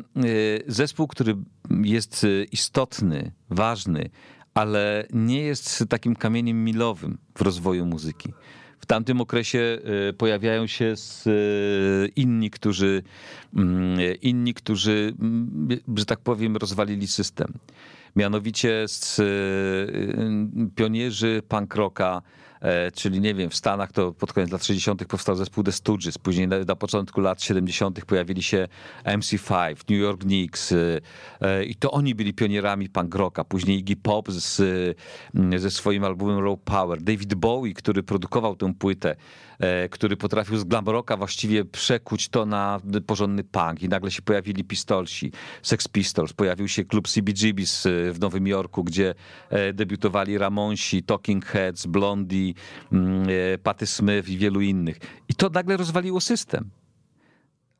zespół, który jest istotny, ważny, ale nie jest takim kamieniem milowym w rozwoju muzyki. W tamtym okresie e, pojawiają się inni, którzy, mm, inni, którzy, mm, że tak powiem, rozwalili system. Mianowicie z pionierzy punk rocka, czyli nie wiem, w Stanach to pod koniec lat 60. powstał zespół The Stooges, później na, na początku lat 70. pojawili się MC5, New York Knicks e, e, i to oni byli pionierami punk rocka, później Iggy Pop z, ze swoim albumem Raw Power, David Bowie, który produkował tę płytę, który potrafił z glam rocka właściwie przekuć to na porządny punk i nagle się pojawili Pistolsi, Sex Pistols, pojawił się klub CBGB's w Nowym Jorku, gdzie debiutowali Ramonsi, Talking Heads, Blondie, Mm, e, Patty Smith i wielu innych. I to nagle rozwaliło system.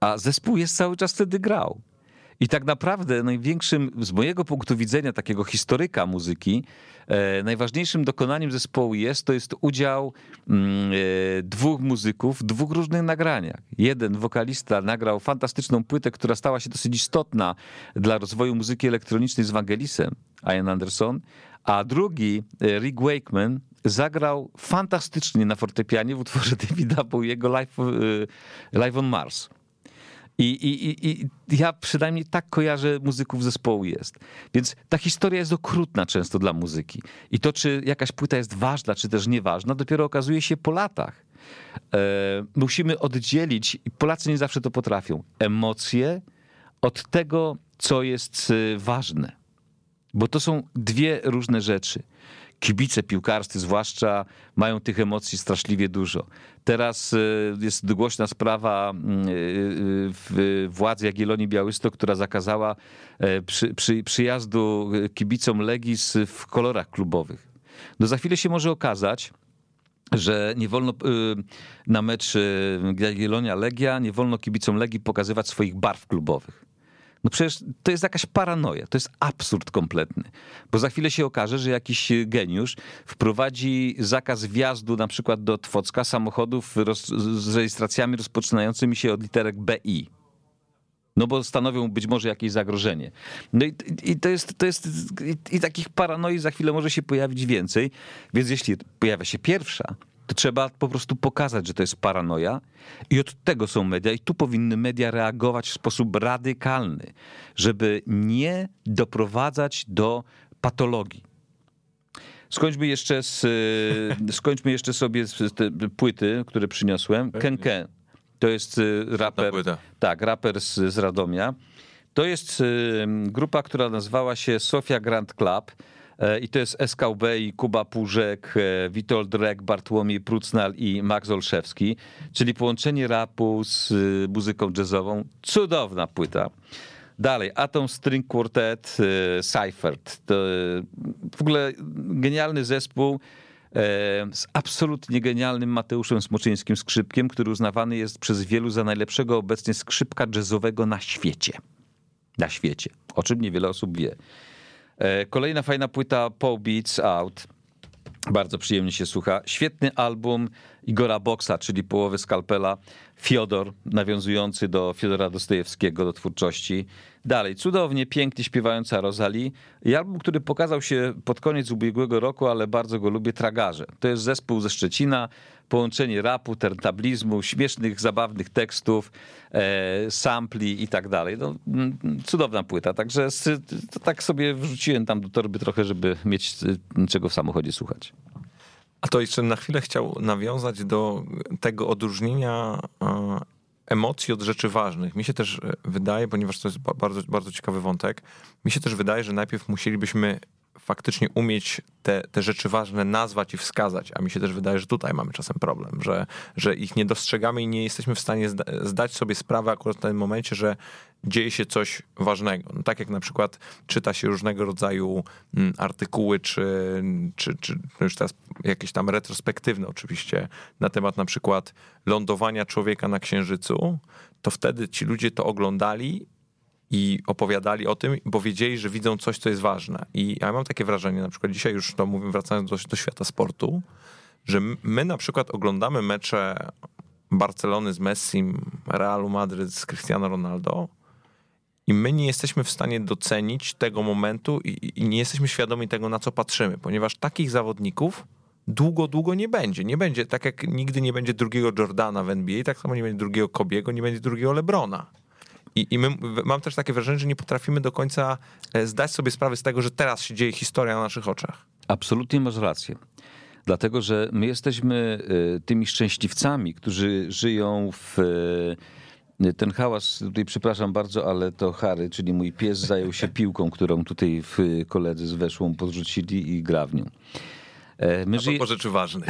A zespół jest cały czas wtedy grał. I tak naprawdę największym, z mojego punktu widzenia, takiego historyka muzyki, e, najważniejszym dokonaniem zespołu jest, to jest udział mm, e, dwóch muzyków w dwóch różnych nagraniach. Jeden wokalista nagrał fantastyczną płytę, która stała się dosyć istotna dla rozwoju muzyki elektronicznej z Vangelisem, Ian Anderson, a drugi, Rick Wakeman, zagrał fantastycznie na fortepianie w utworze Davida Bowiego Live, Live on Mars. I, i, I ja przynajmniej tak kojarzę muzyków zespołu jest. Więc ta historia jest okrutna często dla muzyki. I to, czy jakaś płyta jest ważna, czy też nieważna, dopiero okazuje się po latach. E, musimy oddzielić, i Polacy nie zawsze to potrafią, emocje od tego, co jest y, ważne. Bo to są dwie różne rzeczy kibice piłkarscy zwłaszcza mają tych emocji straszliwie dużo. Teraz e, jest głośna sprawa mm, e, władzy Jagiellonii Białystok, która zakazała e, przy, przy, przyjazdu kibicom Legis w kolorach klubowych. No za chwilę się może okazać, że nie wolno na mecz Jagiellonia-Legia, nie wolno kibicom Legii pokazywać swoich barw klubowych. No przecież to jest jakaś paranoja, to jest absurd kompletny. Bo za chwilę się okaże, że jakiś geniusz wprowadzi zakaz wjazdu na przykład do Twocka samochodów roz, z rejestracjami rozpoczynającymi się od literek BI. No bo stanowią być może jakieś zagrożenie. No i, i to jest, to jest i, i takich paranoi za chwilę może się pojawić więcej. Więc jeśli pojawia się pierwsza, to trzeba po prostu pokazać, że to jest paranoja i od tego są media i tu powinny media reagować w sposób radykalny, żeby nie doprowadzać do patologii. Skończmy jeszcze, z, skończmy jeszcze sobie z te płyty, które przyniosłem. Ken Ken. To jest y, raper. Tak, raper z, z Radomia. To jest y, grupa, która nazywała się Sofia Grand Club. E, I to jest SKB i Kuba Pużek, e, Witold Drek, Bartłomiej Prucnal i Max Olszewski, czyli połączenie rapu z y, muzyką jazzową. Cudowna płyta. Dalej, Atom String Quartet, Seifert. To w ogóle genialny zespół e, z absolutnie genialnym Mateuszem Smoczyńskim skrzypkiem, który uznawany jest przez wielu za najlepszego obecnie skrzypka jazzowego na świecie. Na świecie, o czym niewiele osób wie. E, kolejna fajna płyta Paul Beats Out. Bardzo przyjemnie się słucha. Świetny album Igora Boksa, czyli połowy skalpela. Fiodor, nawiązujący do Fiodora Dostojewskiego, do twórczości. Dalej, cudownie, pięknie śpiewająca Rosalie. I album, który pokazał się pod koniec ubiegłego roku, ale bardzo go lubię, Tragarze. To jest zespół ze Szczecina, połączenie rapu, terntablizmu, śmiesznych, zabawnych tekstów, e, sampli i tak dalej. No, mm, cudowna płyta, także to tak sobie wrzuciłem tam do torby trochę, żeby mieć e, czego w samochodzie słuchać. A to jeszcze na chwilę chciał nawiązać do tego odróżnienia e, emocji od rzeczy ważnych. Mi się też wydaje, ponieważ to jest bardzo, bardzo ciekawy wątek, mi się też wydaje, że najpierw musielibyśmy faktycznie umieć te, te rzeczy ważne nazwać i wskazać, a mi się też wydaje, że tutaj mamy czasem problem, że, że ich nie dostrzegamy i nie jesteśmy w stanie zda, zdać sobie sprawę akurat w tym momencie, że dzieje się coś ważnego. No, tak jak na przykład czyta się różnego rodzaju mm, artykuły, czy, czy, czy no już teraz jakieś tam retrospektywne oczywiście, na temat na przykład lądowania człowieka na Księżycu, to wtedy ci ludzie to oglądali i opowiadali o tym, bo wiedzieli, że widzą coś, co jest ważne. I ja mam takie wrażenie, na przykład dzisiaj już to mówię, wracając do, do świata sportu, że my na przykład oglądamy mecze Barcelony z Messim, Realu Madryt z Cristiano Ronaldo i my nie jesteśmy w stanie docenić tego momentu i, i nie jesteśmy świadomi tego, na co patrzymy, ponieważ takich zawodników długo, długo nie będzie. Nie będzie, tak jak nigdy nie będzie drugiego Jordana w NBA, tak samo nie będzie drugiego Kobiego, nie będzie drugiego Lebrona. I, I my, mam też takie wrażenie, że nie potrafimy do końca e, zdać sobie sprawy z tego, że teraz się dzieje historia na naszych oczach. Absolutnie masz rację. Dlatego, że my jesteśmy e, tymi szczęśliwcami, którzy żyją w. E, ten hałas, tutaj przepraszam bardzo, ale to Harry, czyli mój pies, zajął się piłką, którą tutaj koledzy z weszłą podrzucili i gra w nią. My A propos rzeczy ważnych.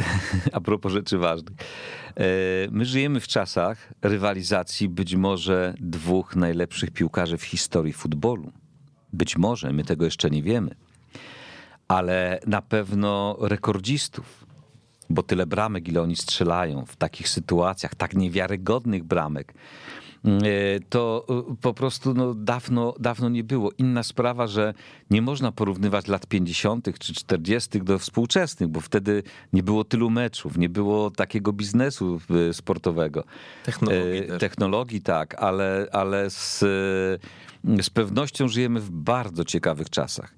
A propos rzeczy ważnych. My żyjemy w czasach rywalizacji być może dwóch najlepszych piłkarzy w historii futbolu. Być może, my tego jeszcze nie wiemy. Ale na pewno rekordzistów, bo tyle bramek, ile oni strzelają w takich sytuacjach, tak niewiarygodnych bramek E, to e, po prostu no, dawno, dawno nie było. Inna sprawa, że nie można porównywać lat 50. czy 40. do współczesnych, bo wtedy nie było tylu meczów, nie było takiego biznesu e, sportowego. Technologii, Technologii tak, ale, ale z, z pewnością żyjemy w bardzo ciekawych czasach.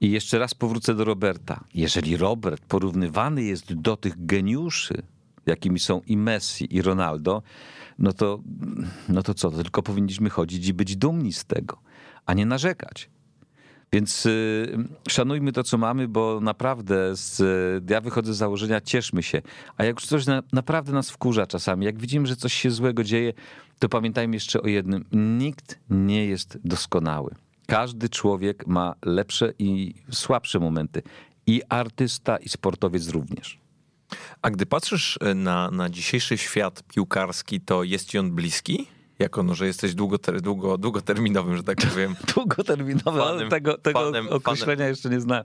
I jeszcze raz powrócę do Roberta. Jeżeli Robert porównywany jest do tych geniuszy, jakimi są i Messi, i Ronaldo, no to, no to co? To tylko powinniśmy chodzić i być dumni z tego, a nie narzekać. Więc y, szanujmy to, co mamy, bo naprawdę z, ja wychodzę z założenia, cieszmy się. A jak już coś na, naprawdę nas wkurza czasami, jak widzimy, że coś się złego dzieje, to pamiętajmy jeszcze o jednym. Nikt nie jest doskonały. Każdy człowiek ma lepsze i słabsze momenty. I artysta, i sportowiec również. A gdy patrzysz e, na, na dzisiejszy świat piłkarski, to jest ci on bliski? Jako, no, że jesteś długoter, długo, długoterminowym, że tak powiem. Długoterminowy, ale tego, tego fanem, określenia fanem, jeszcze nie znam.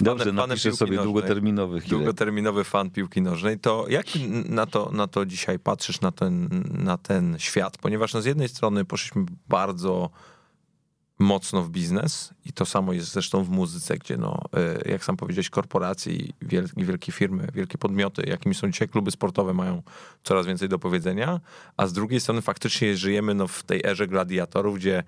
Dobrze, napiszę sobie długoterminowy. Chwilę. Długoterminowy fan piłki nożnej. To jak na to, na to dzisiaj patrzysz, na ten, na ten świat? Ponieważ no, z jednej strony poszliśmy bardzo mocno w biznes i to samo jest zresztą w muzyce, gdzie no, e, jak sam powiedziałeś, korporacje i wielkie, firmy, wielkie podmioty, jakimi są dzisiaj kluby sportowe, mają coraz więcej do powiedzenia, a z drugiej strony faktycznie żyjemy no, w tej erze gladiatorów, gdzie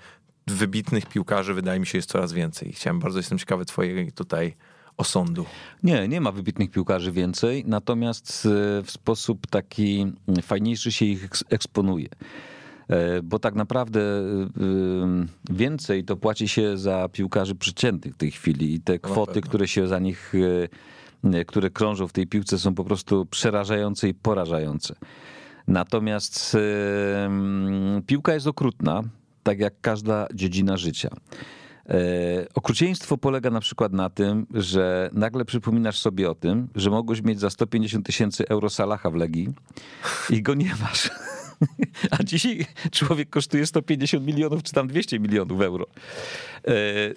wybitnych piłkarzy wydaje mi się jest coraz więcej. Chciałem bardzo, jestem ciekawy twojej tutaj osądu. Nie, nie ma wybitnych piłkarzy więcej, natomiast e, w sposób taki fajniejszy się ich eksponuje. E, bo tak naprawdę e, więcej to płaci się za piłkarzy przeciętnych w tej chwili i te kwoty, które się za nich, e, które krążą w tej piłce są po prostu przerażające i porażające. Natomiast piłka jest okrutna, tak jak każda dziedzina życia. Okrucieństwo polega na przykład na tym, że nagle przypominasz sobie o tym, że mogłeś mieć za 150 tysięcy euro Salaha w Legii i go nie masz. A dzisiaj człowiek kosztuje 150 milionów, czy tam 200 milionów euro. E,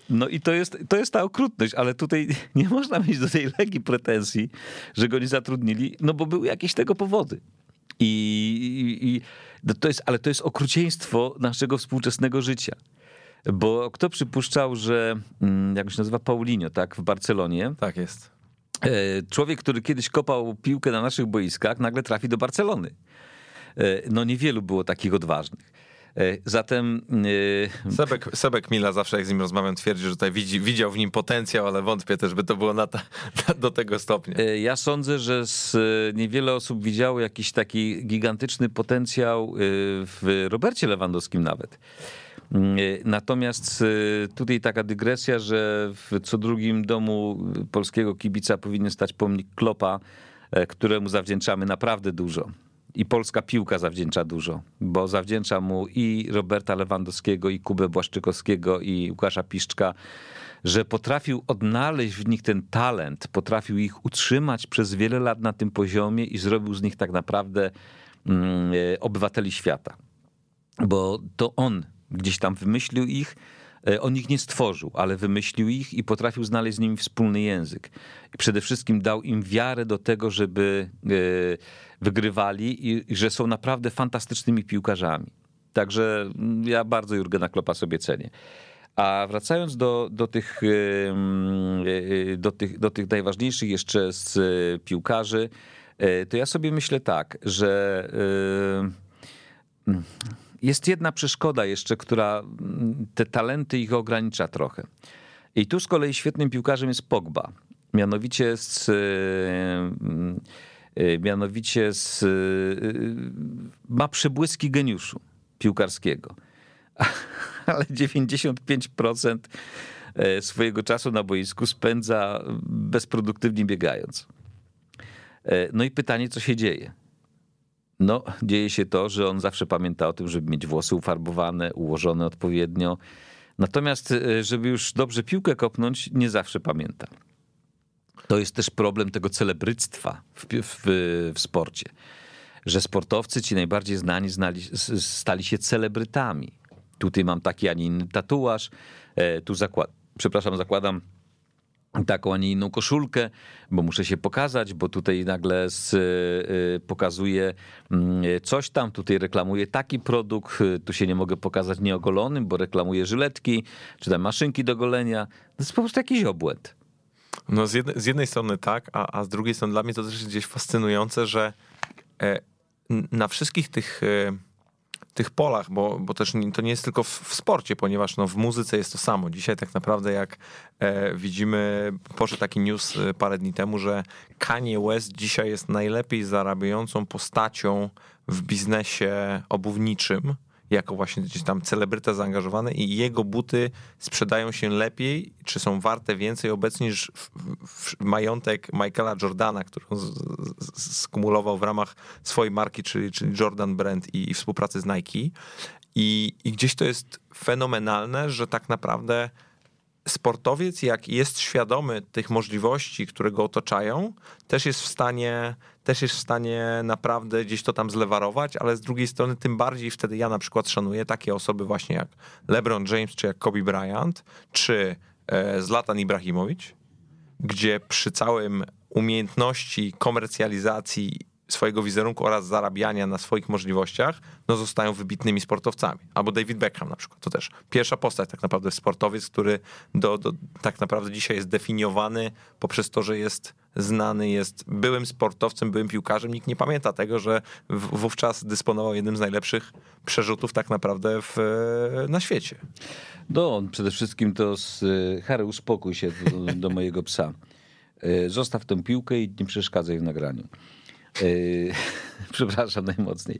no i to jest, to jest ta okrutność, ale tutaj nie można mieć do tej Legii pretensji, że go nie zatrudnili, no bo były jakieś tego powody. I, i, i to jest, ale to jest okrucieństwo naszego współczesnego życia. Bo kto przypuszczał, że, mm, jak się nazywa, Paulinho, tak, w Barcelonie. Tak jest. E, człowiek, który kiedyś kopał piłkę na naszych boiskach, nagle trafi do Barcelony. E, no niewielu było takich odważnych. E, zatem. E, Sebek, Sebek Mila zawsze jak z nim rozmawiam twierdzi, że tutaj widzi, widział w nim potencjał, ale wątpię też, by to było na ta, na, do tego stopnia. Ja sądzę, że z, niewiele osób widziało jakiś taki gigantyczny potencjał w Robercie Lewandowskim nawet. Natomiast tutaj taka dygresja, że w co drugim domu polskiego kibica powinien stać pomnik Klopa, któremu zawdzięczamy naprawdę dużo i polska piłka zawdzięcza dużo, bo zawdzięcza mu i Roberta Lewandowskiego, i Kubę Błaszczykowskiego, i Łukasza Piszczka, że potrafił odnaleźć w nich ten talent, potrafił ich utrzymać przez wiele lat na tym poziomie i zrobił z nich tak naprawdę mm, e, obywateli świata. Bo to on gdzieś tam wymyślił ich, on ich nie stworzył, ale wymyślił ich i potrafił znaleźć z nimi wspólny język. I przede wszystkim dał im wiarę do tego, żeby e, wygrywali i że są naprawdę fantastycznymi piłkarzami. Także mm, ja bardzo Jurgena Klopa sobie cenię. A wracając do, do, tych, do, tych, do tych najważniejszych jeszcze z piłkarzy, e, to ja sobie myślę tak, że jest jedna przeszkoda jeszcze, która te talenty ich ogranicza trochę. I tu z kolei świetnym piłkarzem jest Pogba. Mianowicie z, e, mianowicie z, ma przebłyski geniuszu piłkarskiego. Ale 95% e, swojego czasu na boisku spędza bezproduktywnie biegając. E, no i pytanie, co się dzieje? No, dzieje się to, że on zawsze pamięta o tym, żeby mieć włosy ufarbowane, ułożone odpowiednio. Natomiast, e, żeby już dobrze piłkę kopnąć, nie zawsze pamięta. To jest też problem tego celebryctwa w, w, w sporcie że sportowcy, ci najbardziej znani, znali, stali się celebrytami. Tutaj mam taki, a nie inny tatuaż, e, tu zakład, przepraszam, zakładam taką, a nie inną koszulkę, bo muszę się pokazać, bo tutaj nagle z, y, pokazuję mm, coś tam, tutaj reklamuję taki produkt, tu się nie mogę pokazać nieogolonym, bo reklamuję żyletki, czy tam maszynki do golenia. To jest po prostu jakiś obłęd. No z jednej, z jednej strony tak, a, a z drugiej strony dla mnie to też jest gdzieś fascynujące, że e, na wszystkich tych, e, tych polach, bo, bo też to nie jest tylko w, w, sporcie, ponieważ no, w muzyce jest to samo. Dzisiaj tak naprawdę jak e, widzimy, poszedł taki news e, parę dni temu, że Kanye West dzisiaj jest najlepiej zarabiającą postacią w biznesie obuwniczym jako właśnie gdzieś tam celebryta zaangażowany i jego buty sprzedają się lepiej, czy są warte więcej obecnie niż w, w majątek Michaela Jordana, który skumulował w ramach swojej marki, czyli, czyli Jordan Brand i, i współpracy z Nike. I, I gdzieś to jest fenomenalne, że tak naprawdę sportowiec, jak jest świadomy tych możliwości, które go otaczają, też jest w stanie, też jest w stanie naprawdę gdzieś to tam zlewarować, ale z drugiej strony tym bardziej wtedy ja na przykład szanuję takie osoby właśnie jak LeBron James, czy jak Kobe Bryant, czy e, Zlatan Ibrahimowicz, gdzie przy całym umiejętności komercjalizacji swojego wizerunku oraz zarabiania na swoich możliwościach, no zostają wybitnymi sportowcami. Albo David Beckham na przykład, to też pierwsza postać tak naprawdę sportowiec, który do, do, tak naprawdę dzisiaj jest definiowany poprzez to, że jest znany, jest byłym sportowcem, byłym piłkarzem. Nikt nie pamięta tego, że wówczas dysponował jednym z najlepszych przerzutów tak naprawdę w, na świecie. No, przede wszystkim to z Harry, uspokój się do, do mojego psa. E, zostaw tę piłkę i nie przeszkadzaj w nagraniu. Przepraszam najmocniej.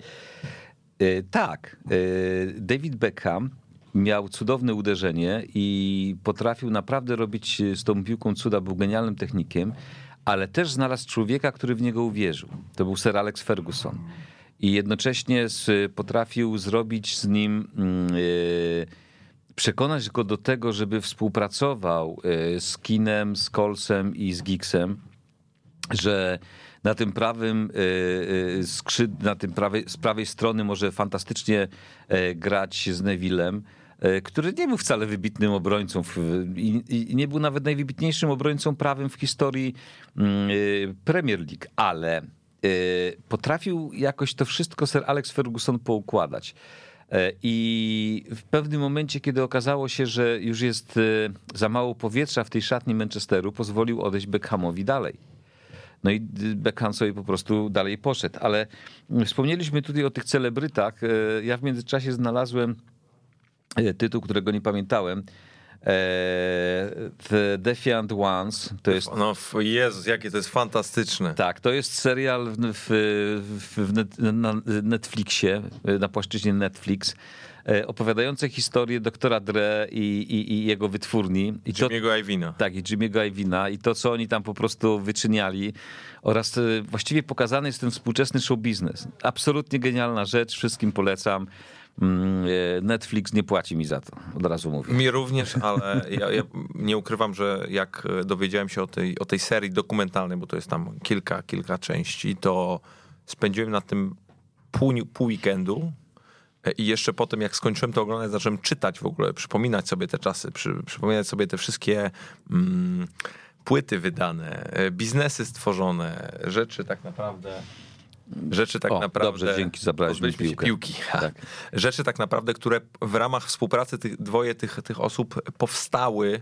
Yy, tak, yy, David Beckham miał cudowne uderzenie i potrafił naprawdę robić z tą piłką cuda, był genialnym technikiem, ale też znalazł człowieka, który w niego uwierzył. To był Sir Alex Ferguson. I jednocześnie potrafił zrobić z nim, mm, przekonać go do tego, żeby współpracował z Kinem, z Colsem i z Giggsem, że na tym prawym e, e, skrzyd, na tym prawej, z prawej strony może fantastycznie e, grać z Nevillem, który nie był wcale wybitnym obrońcą i, nie był nawet najwybitniejszym obrońcą prawym w historii mm, Premier League, ale potrafił jakoś to wszystko Sir Alex Ferguson poukładać. I w pewnym momencie, kiedy okazało się, że już jest za mało powietrza w tej szatni Manchesteru, pozwolił odejść Beckhamowi dalej. No i Beckham sobie po prostu dalej poszedł. Ale wspomnieliśmy tutaj o tych celebrytach. E, ja w międzyczasie znalazłem e, tytuł, którego nie pamiętałem. E, The Defiant Ones. To jest... No Jezus, jakie to jest fantastyczne. Tak, to jest serial w, w, w net, na Netflixie, na płaszczyźnie Netflix E, opowiadające historię doktora Dre i, i, i jego wytwórni. I Jimmy'ego Ivina. Tak, i Jimmy'ego Ivina i to, co oni tam po prostu wyczyniali oraz e, właściwie pokazany jest ten współczesny show biznes. Absolutnie genialna rzecz, wszystkim polecam. Mm, e, Netflix nie płaci mi za to, od razu mówię. Mi również, ale ja, ja, nie ukrywam, że jak dowiedziałem się o tej, o tej serii dokumentalnej, bo to jest tam kilka, kilka części, to spędziłem na tym pół, pół weekendu. I jeszcze potem, jak skończyłem to oglądać, zacząłem czytać w ogóle, przypominać sobie te czasy, przy, przypominać sobie te wszystkie mm, płyty wydane, e, biznesy stworzone, rzeczy tak naprawdę rzeczy tak o, naprawdę. Dobrze, dzięki, zabrałeś mi piłkę. piłki. Tak. Rzeczy tak naprawdę, które w ramach współpracy tych dwoje tych, tych osób powstały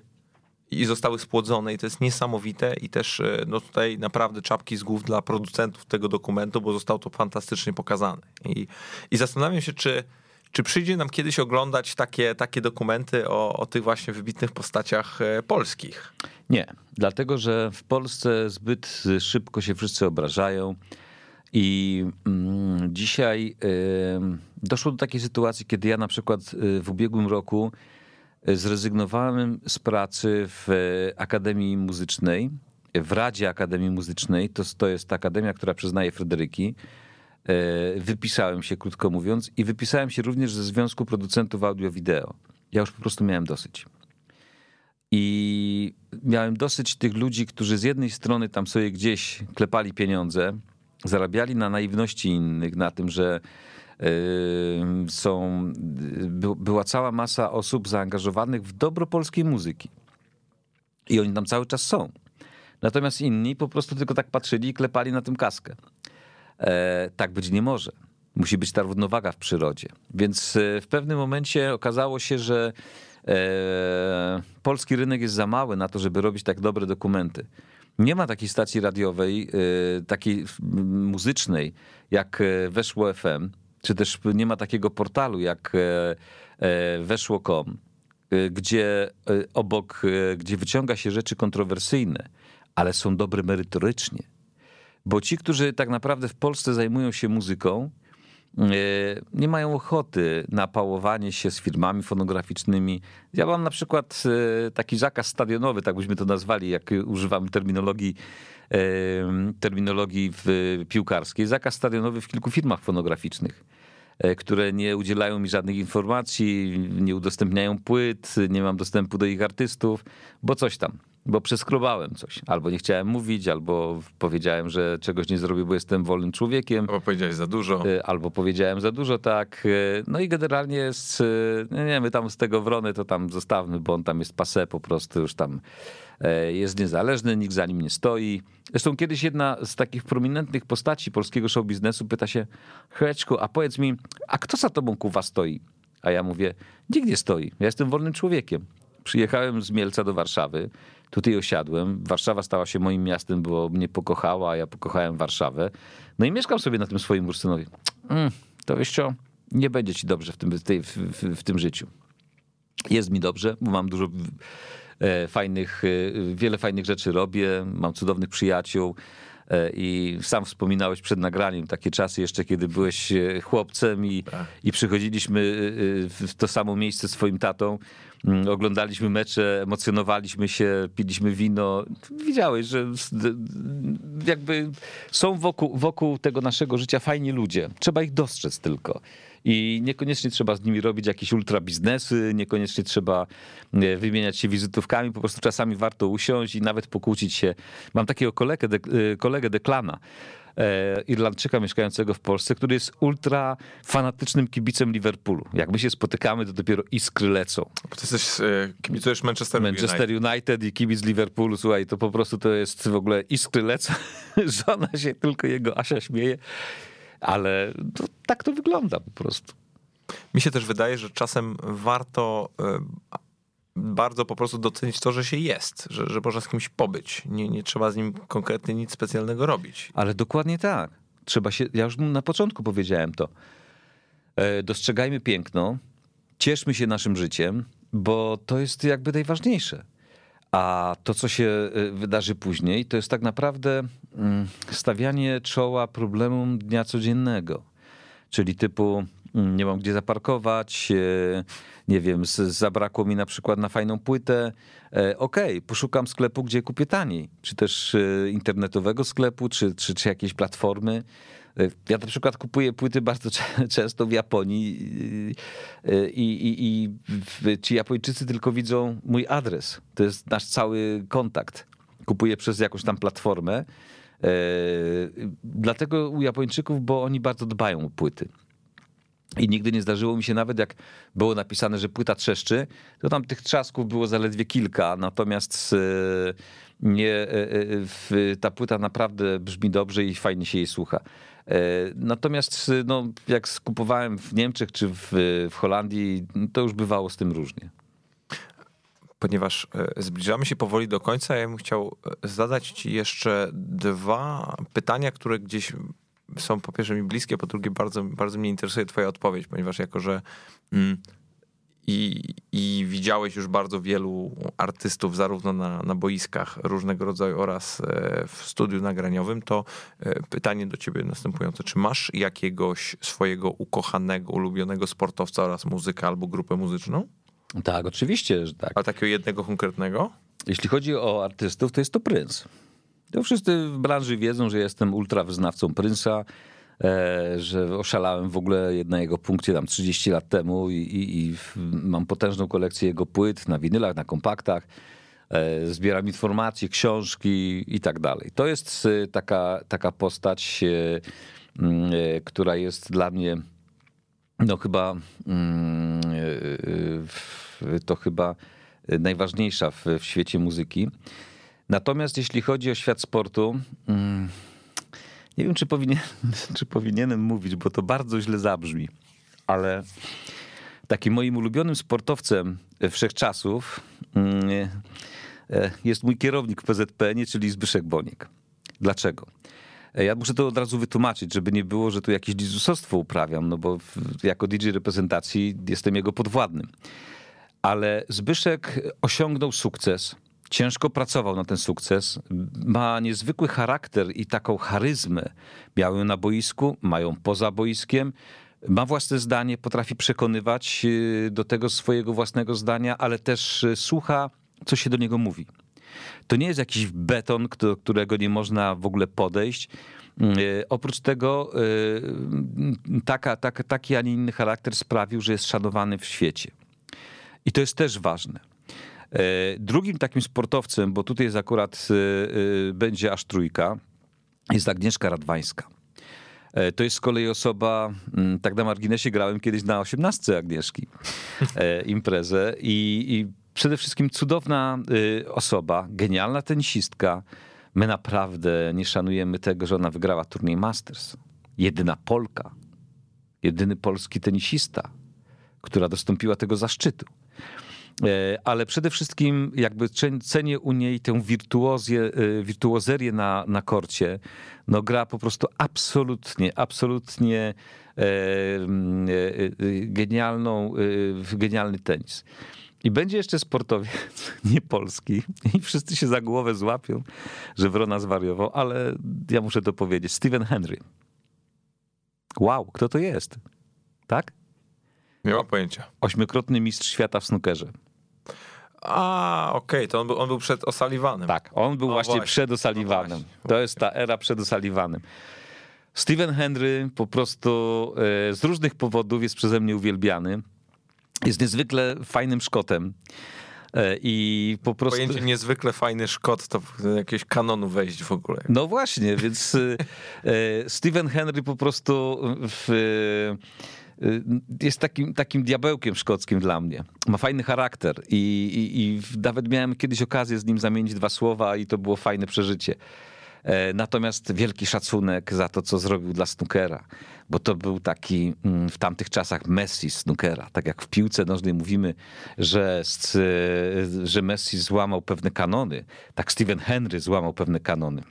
i zostały spłodzone i to jest niesamowite i też e, no tutaj naprawdę czapki z głów dla producentów tego dokumentu, bo zostało to fantastycznie pokazane. I, i zastanawiam się, czy, czy przyjdzie nam kiedyś oglądać takie, takie dokumenty o, o tych właśnie wybitnych postaciach e, polskich. Nie, dlatego że w Polsce zbyt szybko się wszyscy obrażają. I mm, dzisiaj y, doszło do takiej sytuacji, kiedy ja na przykład y, w ubiegłym roku y, zrezygnowałem z pracy w Akademii Muzycznej, w Radzie Akademii Muzycznej. To, to jest ta akademia, która przyznaje Fryderyki. Wypisałem się, krótko mówiąc, i wypisałem się również ze Związku Producentów Audio-Wideo. Ja już po prostu miałem dosyć. I miałem dosyć tych ludzi, którzy z jednej strony tam sobie gdzieś klepali pieniądze, zarabiali na naiwności innych, na tym, że są, była cała masa osób zaangażowanych w dobro polskiej muzyki. I oni tam cały czas są. Natomiast inni po prostu tylko tak patrzyli i klepali na tym kaskę. E, tak być nie może. Musi być ta równowaga w przyrodzie. Więc e, w pewnym momencie okazało się, że e, polski rynek jest za mały na to, żeby robić tak dobre dokumenty. Nie ma takiej stacji radiowej, y, takiej muzycznej jak e, Weszło FM, czy też nie ma takiego portalu jak e, weszło.com, gdzie obok, gdzie wyciąga się rzeczy kontrowersyjne, ale są dobre merytorycznie. Bo ci, którzy tak naprawdę w Polsce zajmują się muzyką, nie mają ochoty na pałowanie się z firmami fonograficznymi. Ja mam na przykład e, taki zakaz stadionowy, tak byśmy to nazwali, jak używamy terminologii e, terminologii piłkarskiej, zakaz stadionowy w kilku firmach fonograficznych które nie udzielają mi żadnych informacji, nie udostępniają płyt, nie mam dostępu do ich artystów, bo coś tam bo przeskrobałem coś. Albo nie chciałem mówić, albo powiedziałem, że czegoś nie zrobię, bo jestem wolnym człowiekiem. Albo powiedziałeś za dużo. Y, albo powiedziałem za dużo, tak. Y, no i generalnie jest, nie my tam z tego wrony to tam zostawmy, bo on tam jest pase po prostu już tam jest niezależny, nikt za nim nie stoi. Zresztą kiedyś jedna z takich prominentnych postaci polskiego show biznesu pyta się, Chreczku, a powiedz mi, a kto za tobą kuwa stoi? A ja mówię, nikt nie stoi, ja jestem wolnym człowiekiem. Przyjechałem z Mielca do Warszawy, Tutaj osiadłem. Warszawa stała się moim miastem, bo mnie pokochała, a ja pokochałem Warszawę. No i mieszkam sobie na tym swoim Ursynowie. Mm, to wiesz co, nie będzie ci dobrze w tym, w, tej, w, w, w tym życiu. Jest mi dobrze, bo mam dużo e, fajnych, e, wiele fajnych rzeczy robię, mam cudownych przyjaciół. E, I sam wspominałeś przed nagraniem takie czasy jeszcze, kiedy byłeś chłopcem i, tak. i przychodziliśmy w to samo miejsce swoim tatą. Mm, oglądaliśmy mecze, emocjonowaliśmy się, piliśmy wino. Widziałeś, że jakby są wokół, wokół tego naszego życia fajni ludzie. Trzeba ich dostrzec tylko. I niekoniecznie trzeba z nimi robić jakieś ultra biznesy, niekoniecznie trzeba e, wymieniać się wizytówkami, po prostu czasami warto usiąść i nawet pokłócić się. Mam takiego kolegę, e, kolegę Deklana, Irlandczyka mieszkającego w Polsce, który jest ultra fanatycznym kibicem Liverpoolu. Jak my się spotykamy, to dopiero iskry lecą. Ty jesteś, e, kibicujesz Manchester United. Manchester United i kibic Liverpoolu, słuchaj, to po prostu to jest w ogóle iskry lecą. Żona się tylko jego Asia śmieje, ale to, tak to wygląda po prostu. Mi się też wydaje, że czasem warto e, bardzo po prostu docenić to, że się jest, że, że można z kimś pobyć. Nie, nie trzeba z nim konkretnie nic specjalnego robić. Ale dokładnie tak. Trzeba się, ja już na początku powiedziałem to. E, dostrzegajmy piękno, cieszmy się naszym życiem, bo to jest jakby najważniejsze. A to, co się e, wydarzy później, to jest tak naprawdę mm, stawianie czoła problemom dnia codziennego. Czyli typu nie mam gdzie zaparkować, e, nie wiem, zabrakło mi na przykład na fajną płytę. E, okej, okay, poszukam sklepu, gdzie kupię taniej, czy też internetowego sklepu, czy, czy, czy jakiejś platformy. Ja na przykład kupuję płyty bardzo często w Japonii i, i, i ci Japończycy tylko widzą mój adres. To jest nasz cały kontakt. Kupuję przez jakąś tam platformę E, dlatego u Japończyków, bo oni bardzo dbają o płyty. I nigdy nie zdarzyło mi się nawet, jak było napisane, że płyta trzeszczy, to tam tych trzasków było zaledwie kilka, natomiast e, nie, e, ta płyta naprawdę brzmi dobrze i fajnie się jej słucha. Natomiast no, jak skupowałem w Niemczech czy w, w Holandii, to już bywało z tym różnie ponieważ e, zbliżamy się powoli do końca, ja bym chciał e, zadać Ci jeszcze dwa pytania, które gdzieś są po pierwsze mi bliskie, po drugie bardzo, bardzo mnie interesuje Twoja odpowiedź, ponieważ jako, że mm, i, i widziałeś już bardzo wielu artystów, zarówno na, na boiskach różnego rodzaju oraz e, w studiu nagraniowym, to pytanie do ciebie następujące. Czy masz jakiegoś swojego ukochanego, ulubionego sportowca oraz muzyka albo grupę muzyczną? Tak, oczywiście, że tak. A takiego jednego konkretnego? Jeśli chodzi o artystów, to jest to Prince. To wszyscy w branży wiedzą, że jestem ultra wyznawcą Prince'a, e, że oszalałem w ogóle na jego punkcie tam 30 lat temu i, i, i mam potężną kolekcję jego płyt na winylach, na kompaktach. E, zbieram informacje, książki i tak dalej. To jest e, taka, taka postać, która jest dla mnie no chyba mm, to chyba najważniejsza w, w świecie muzyki. Natomiast jeśli chodzi o świat sportu, mm, nie wiem, czy, powinien, czy powinienem mówić, bo to bardzo źle zabrzmi, ale takim moim ulubionym sportowcem wszechczasów mm, e, jest mój kierownik w PZPN, czyli Zbyszek Boniek. Dlaczego? E, ja muszę to od razu wytłumaczyć, żeby nie było, że tu jakieś dizusostwo uprawiam, no bo jako DJ reprezentacji jestem jego podwładnym ale Zbyszek osiągnął sukces. Ciężko pracował na ten sukces. Ma niezwykły charakter i taką charyzmę. Miał ją na boisku, mają poza boiskiem. Ma własne zdanie, potrafi przekonywać y, do tego swojego własnego zdania, ale też y, słucha, co się do niego mówi. To nie jest jakiś beton, do którego nie można w ogóle podejść. Y, oprócz tego taka, taka, taki, a nie inny charakter sprawił, że jest szanowany w świecie. I to jest też ważne. E, drugim takim sportowcem, bo tutaj jest akurat e, e, będzie aż trójka, jest Agnieszka Radwańska. To jest z kolei osoba, mm, tak na marginesie grałem kiedyś na osiemnastce Agnieszki imprezę i, i przede wszystkim cudowna osoba, genialna tenisistka. My naprawdę nie szanujemy tego, że ona wygrała turniej Masters. Jedyna Polka, jedyny polski tenisista, która dostąpiła tego zaszczytu. E, ale przede wszystkim jakby cenię u niej tę wirtuozję, e, wirtuozerię na, na korcie. No gra po prostu absolutnie, absolutnie e, genialną, genialny tenis. I będzie jeszcze sportowiec, nie polski, i wszyscy się za głowę złapią, że Wrona zwariował, ale ja muszę to powiedzieć. Steven Henry. Wow, kto to jest? Tak? Nie ma pojęcia. Ośmiokrotny mistrz świata w snookerze. A, okej, okay, to on był, on był przed Osaliwanem. Tak, on był o, właśnie, właśnie, przed Osaliwanem. No to jest ta era przed Osaliwanem. Steven Henry po prostu e, z różnych powodów jest przeze mnie uwielbiany. Jest niezwykle fajnym Szkotem. E, I po prostu. Pojęcie niezwykle fajny Szkot to jakieś kanonu wejść w ogóle. No właśnie, więc e, Steven Henry po prostu w jest takim, takim diabełkiem szkockim dla mnie. Ma fajny charakter i, i, i nawet miałem kiedyś okazję z nim zamienić dwa słowa i to było fajne przeżycie. E, natomiast wielki szacunek za to, co zrobił dla snookera, bo to był taki mm, w tamtych czasach Messi snookera. Tak jak w piłce nożnej mówimy, że, że Messi złamał pewne kanony, tak Steven Henry złamał pewne kanony.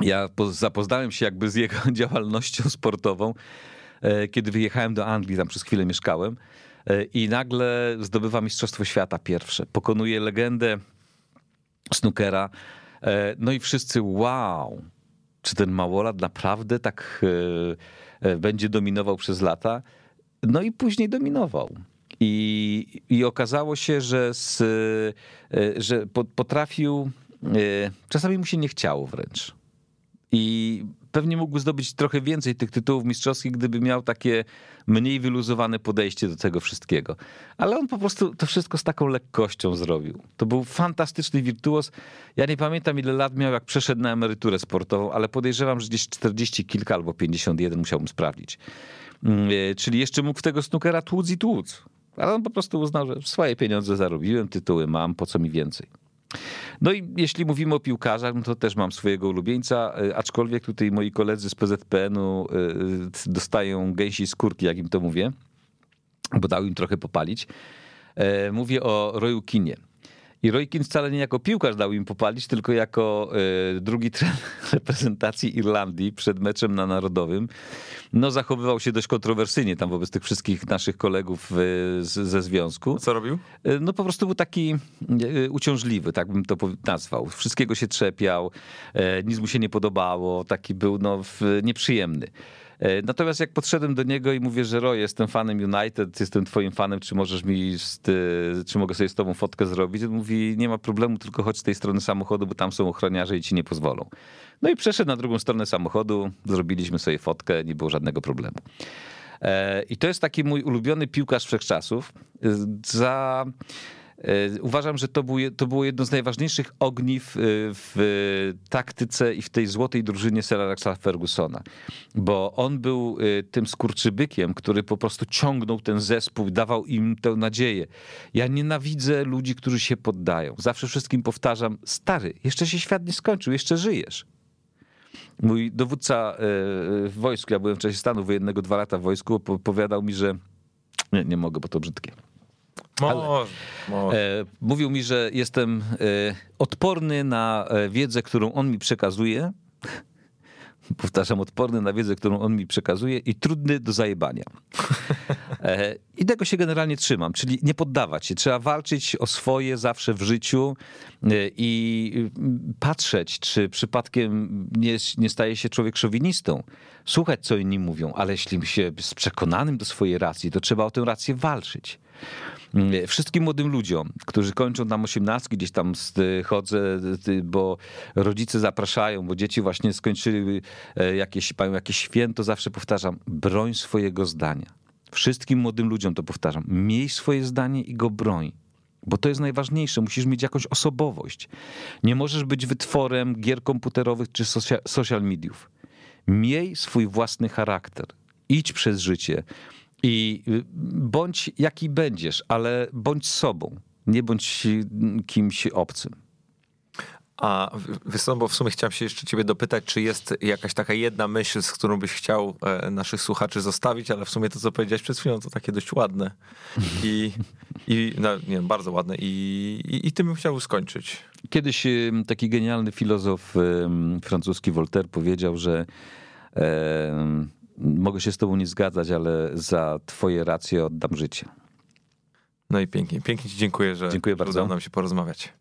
Ja zapoznałem się jakby z jego działalnością sportową E, kiedy wyjechałem do Anglii, tam przez chwilę mieszkałem e, i nagle zdobywa Mistrzostwo Świata pierwsze. Pokonuje legendę snookera. E, no i wszyscy wow, czy ten małolat naprawdę tak będzie dominował przez lata? No i później dominował. I, i okazało się, że, z, e, że potrafił, e, czasami mu się nie chciało wręcz. I pewnie mógłby zdobyć trochę więcej tych tytułów mistrzowskich, gdyby miał takie mniej wyluzowane podejście do tego wszystkiego. Ale on po prostu to wszystko z taką lekkością zrobił. To był fantastyczny wirtuos. Ja nie pamiętam ile lat miał, jak przeszedł na emeryturę sportową, ale podejrzewam, że gdzieś 40 kilka albo 51 musiałbym sprawdzić. Mm, e, czyli jeszcze mógł w tego snookera tłuc i tłuc. Ale on po prostu uznał, że swoje pieniądze zarobiłem, tytuły mam, po co mi więcej. No i jeśli mówimy o piłkarzach, no to też mam swojego ulubieńca, e, aczkolwiek tutaj moi koledzy z PZPN-u e, dostają gęsi skórki, jak im to mówię, bo dał im trochę popalić. Mówię o Royu Kinie. I Roy Keane wcale nie jako piłkarz dał im popalić, tylko jako y, drugi trener reprezentacji Irlandii przed meczem na Narodowym. No zachowywał się dość kontrowersyjnie tam wobec tych wszystkich naszych kolegów y, z, ze związku. Co robił? Y, no po prostu był taki uciążliwy, tak bym to nazwał. Wszystkiego się trzepiał, nic mu się nie podobało, taki był no, nieprzyjemny. E, natomiast jak podszedłem do niego i mówię, że Roy, jestem fanem United, jestem twoim fanem, czy możesz mi, czy mogę sobie z tobą fotkę zrobić? On mówi, nie ma problemu, tylko chodź z tej strony samochodu, bo tam są ochroniarze i ci nie pozwolą. No i przeszedł na drugą stronę samochodu, zrobiliśmy sobie fotkę, nie było żadnego problemu. E, I to jest taki mój ulubiony piłkarz wszechczasów. E, za uważam, że to, był, to było jedno z najważniejszych ogniw e, w taktyce i w tej złotej drużynie Sir Alexa Fergusona, bo on był e, tym skurczybykiem, który po prostu ciągnął ten zespół, dawał im tę nadzieję. Ja nienawidzę ludzi, którzy się poddają. Zawsze wszystkim powtarzam, stary, jeszcze się świat nie skończył, jeszcze żyjesz. Mój dowódca w wojsku, ja byłem w czasie stanu wojennego dwa lata w wojsku, opowiadał mi, że nie, nie mogę, bo to brzydkie. Może, może. E, mówił mi, że jestem e, odporny na e, wiedzę, którą on mi przekazuje. Powtarzam, odporny na wiedzę, którą on mi przekazuje i trudny do zajebania. I tego się generalnie trzymam, czyli nie poddawać się. Trzeba walczyć o swoje zawsze w życiu i patrzeć, czy przypadkiem nie, nie staje się człowiek szowinistą. Słuchać, co inni mówią, ale jeśli się jest przekonanym do swojej racji, to trzeba o tę rację walczyć. Mm, wszystkim młodym ludziom, którzy kończą tam osiemnastki, gdzieś tam chodzę, bo rodzice zapraszają, bo dzieci właśnie skończyły e, jakieś, mają jakieś święto, zawsze powtarzam, broń swojego zdania. Wszystkim młodym ludziom to powtarzam. Miej swoje zdanie i go broń. Bo to jest najważniejsze, musisz mieć jakąś osobowość. Nie możesz być wytworem gier komputerowych czy social mediów. Miej swój własny charakter. Idź przez życie. I y, bądź jaki będziesz, ale bądź sobą, nie bądź kimś obcym. A wysoko, bo w sumie chciałem się jeszcze ciebie dopytać, czy jest jakaś taka jedna myśl, z którą byś chciał e, naszych słuchaczy zostawić, ale w sumie to, co powiedziałeś przed chwilą, to takie dość ładne. I, i no, nie bardzo ładne. I, i, i tym bym chciał skończyć. Kiedyś taki genialny filozof francuski Voltaire powiedział, że mogę się z tobą nie zgadzać, ale za twoje racje oddam życie. No i pięknie. Pięknie ci dziękuję, że dziękuję bardzo. udało nam się porozmawiać.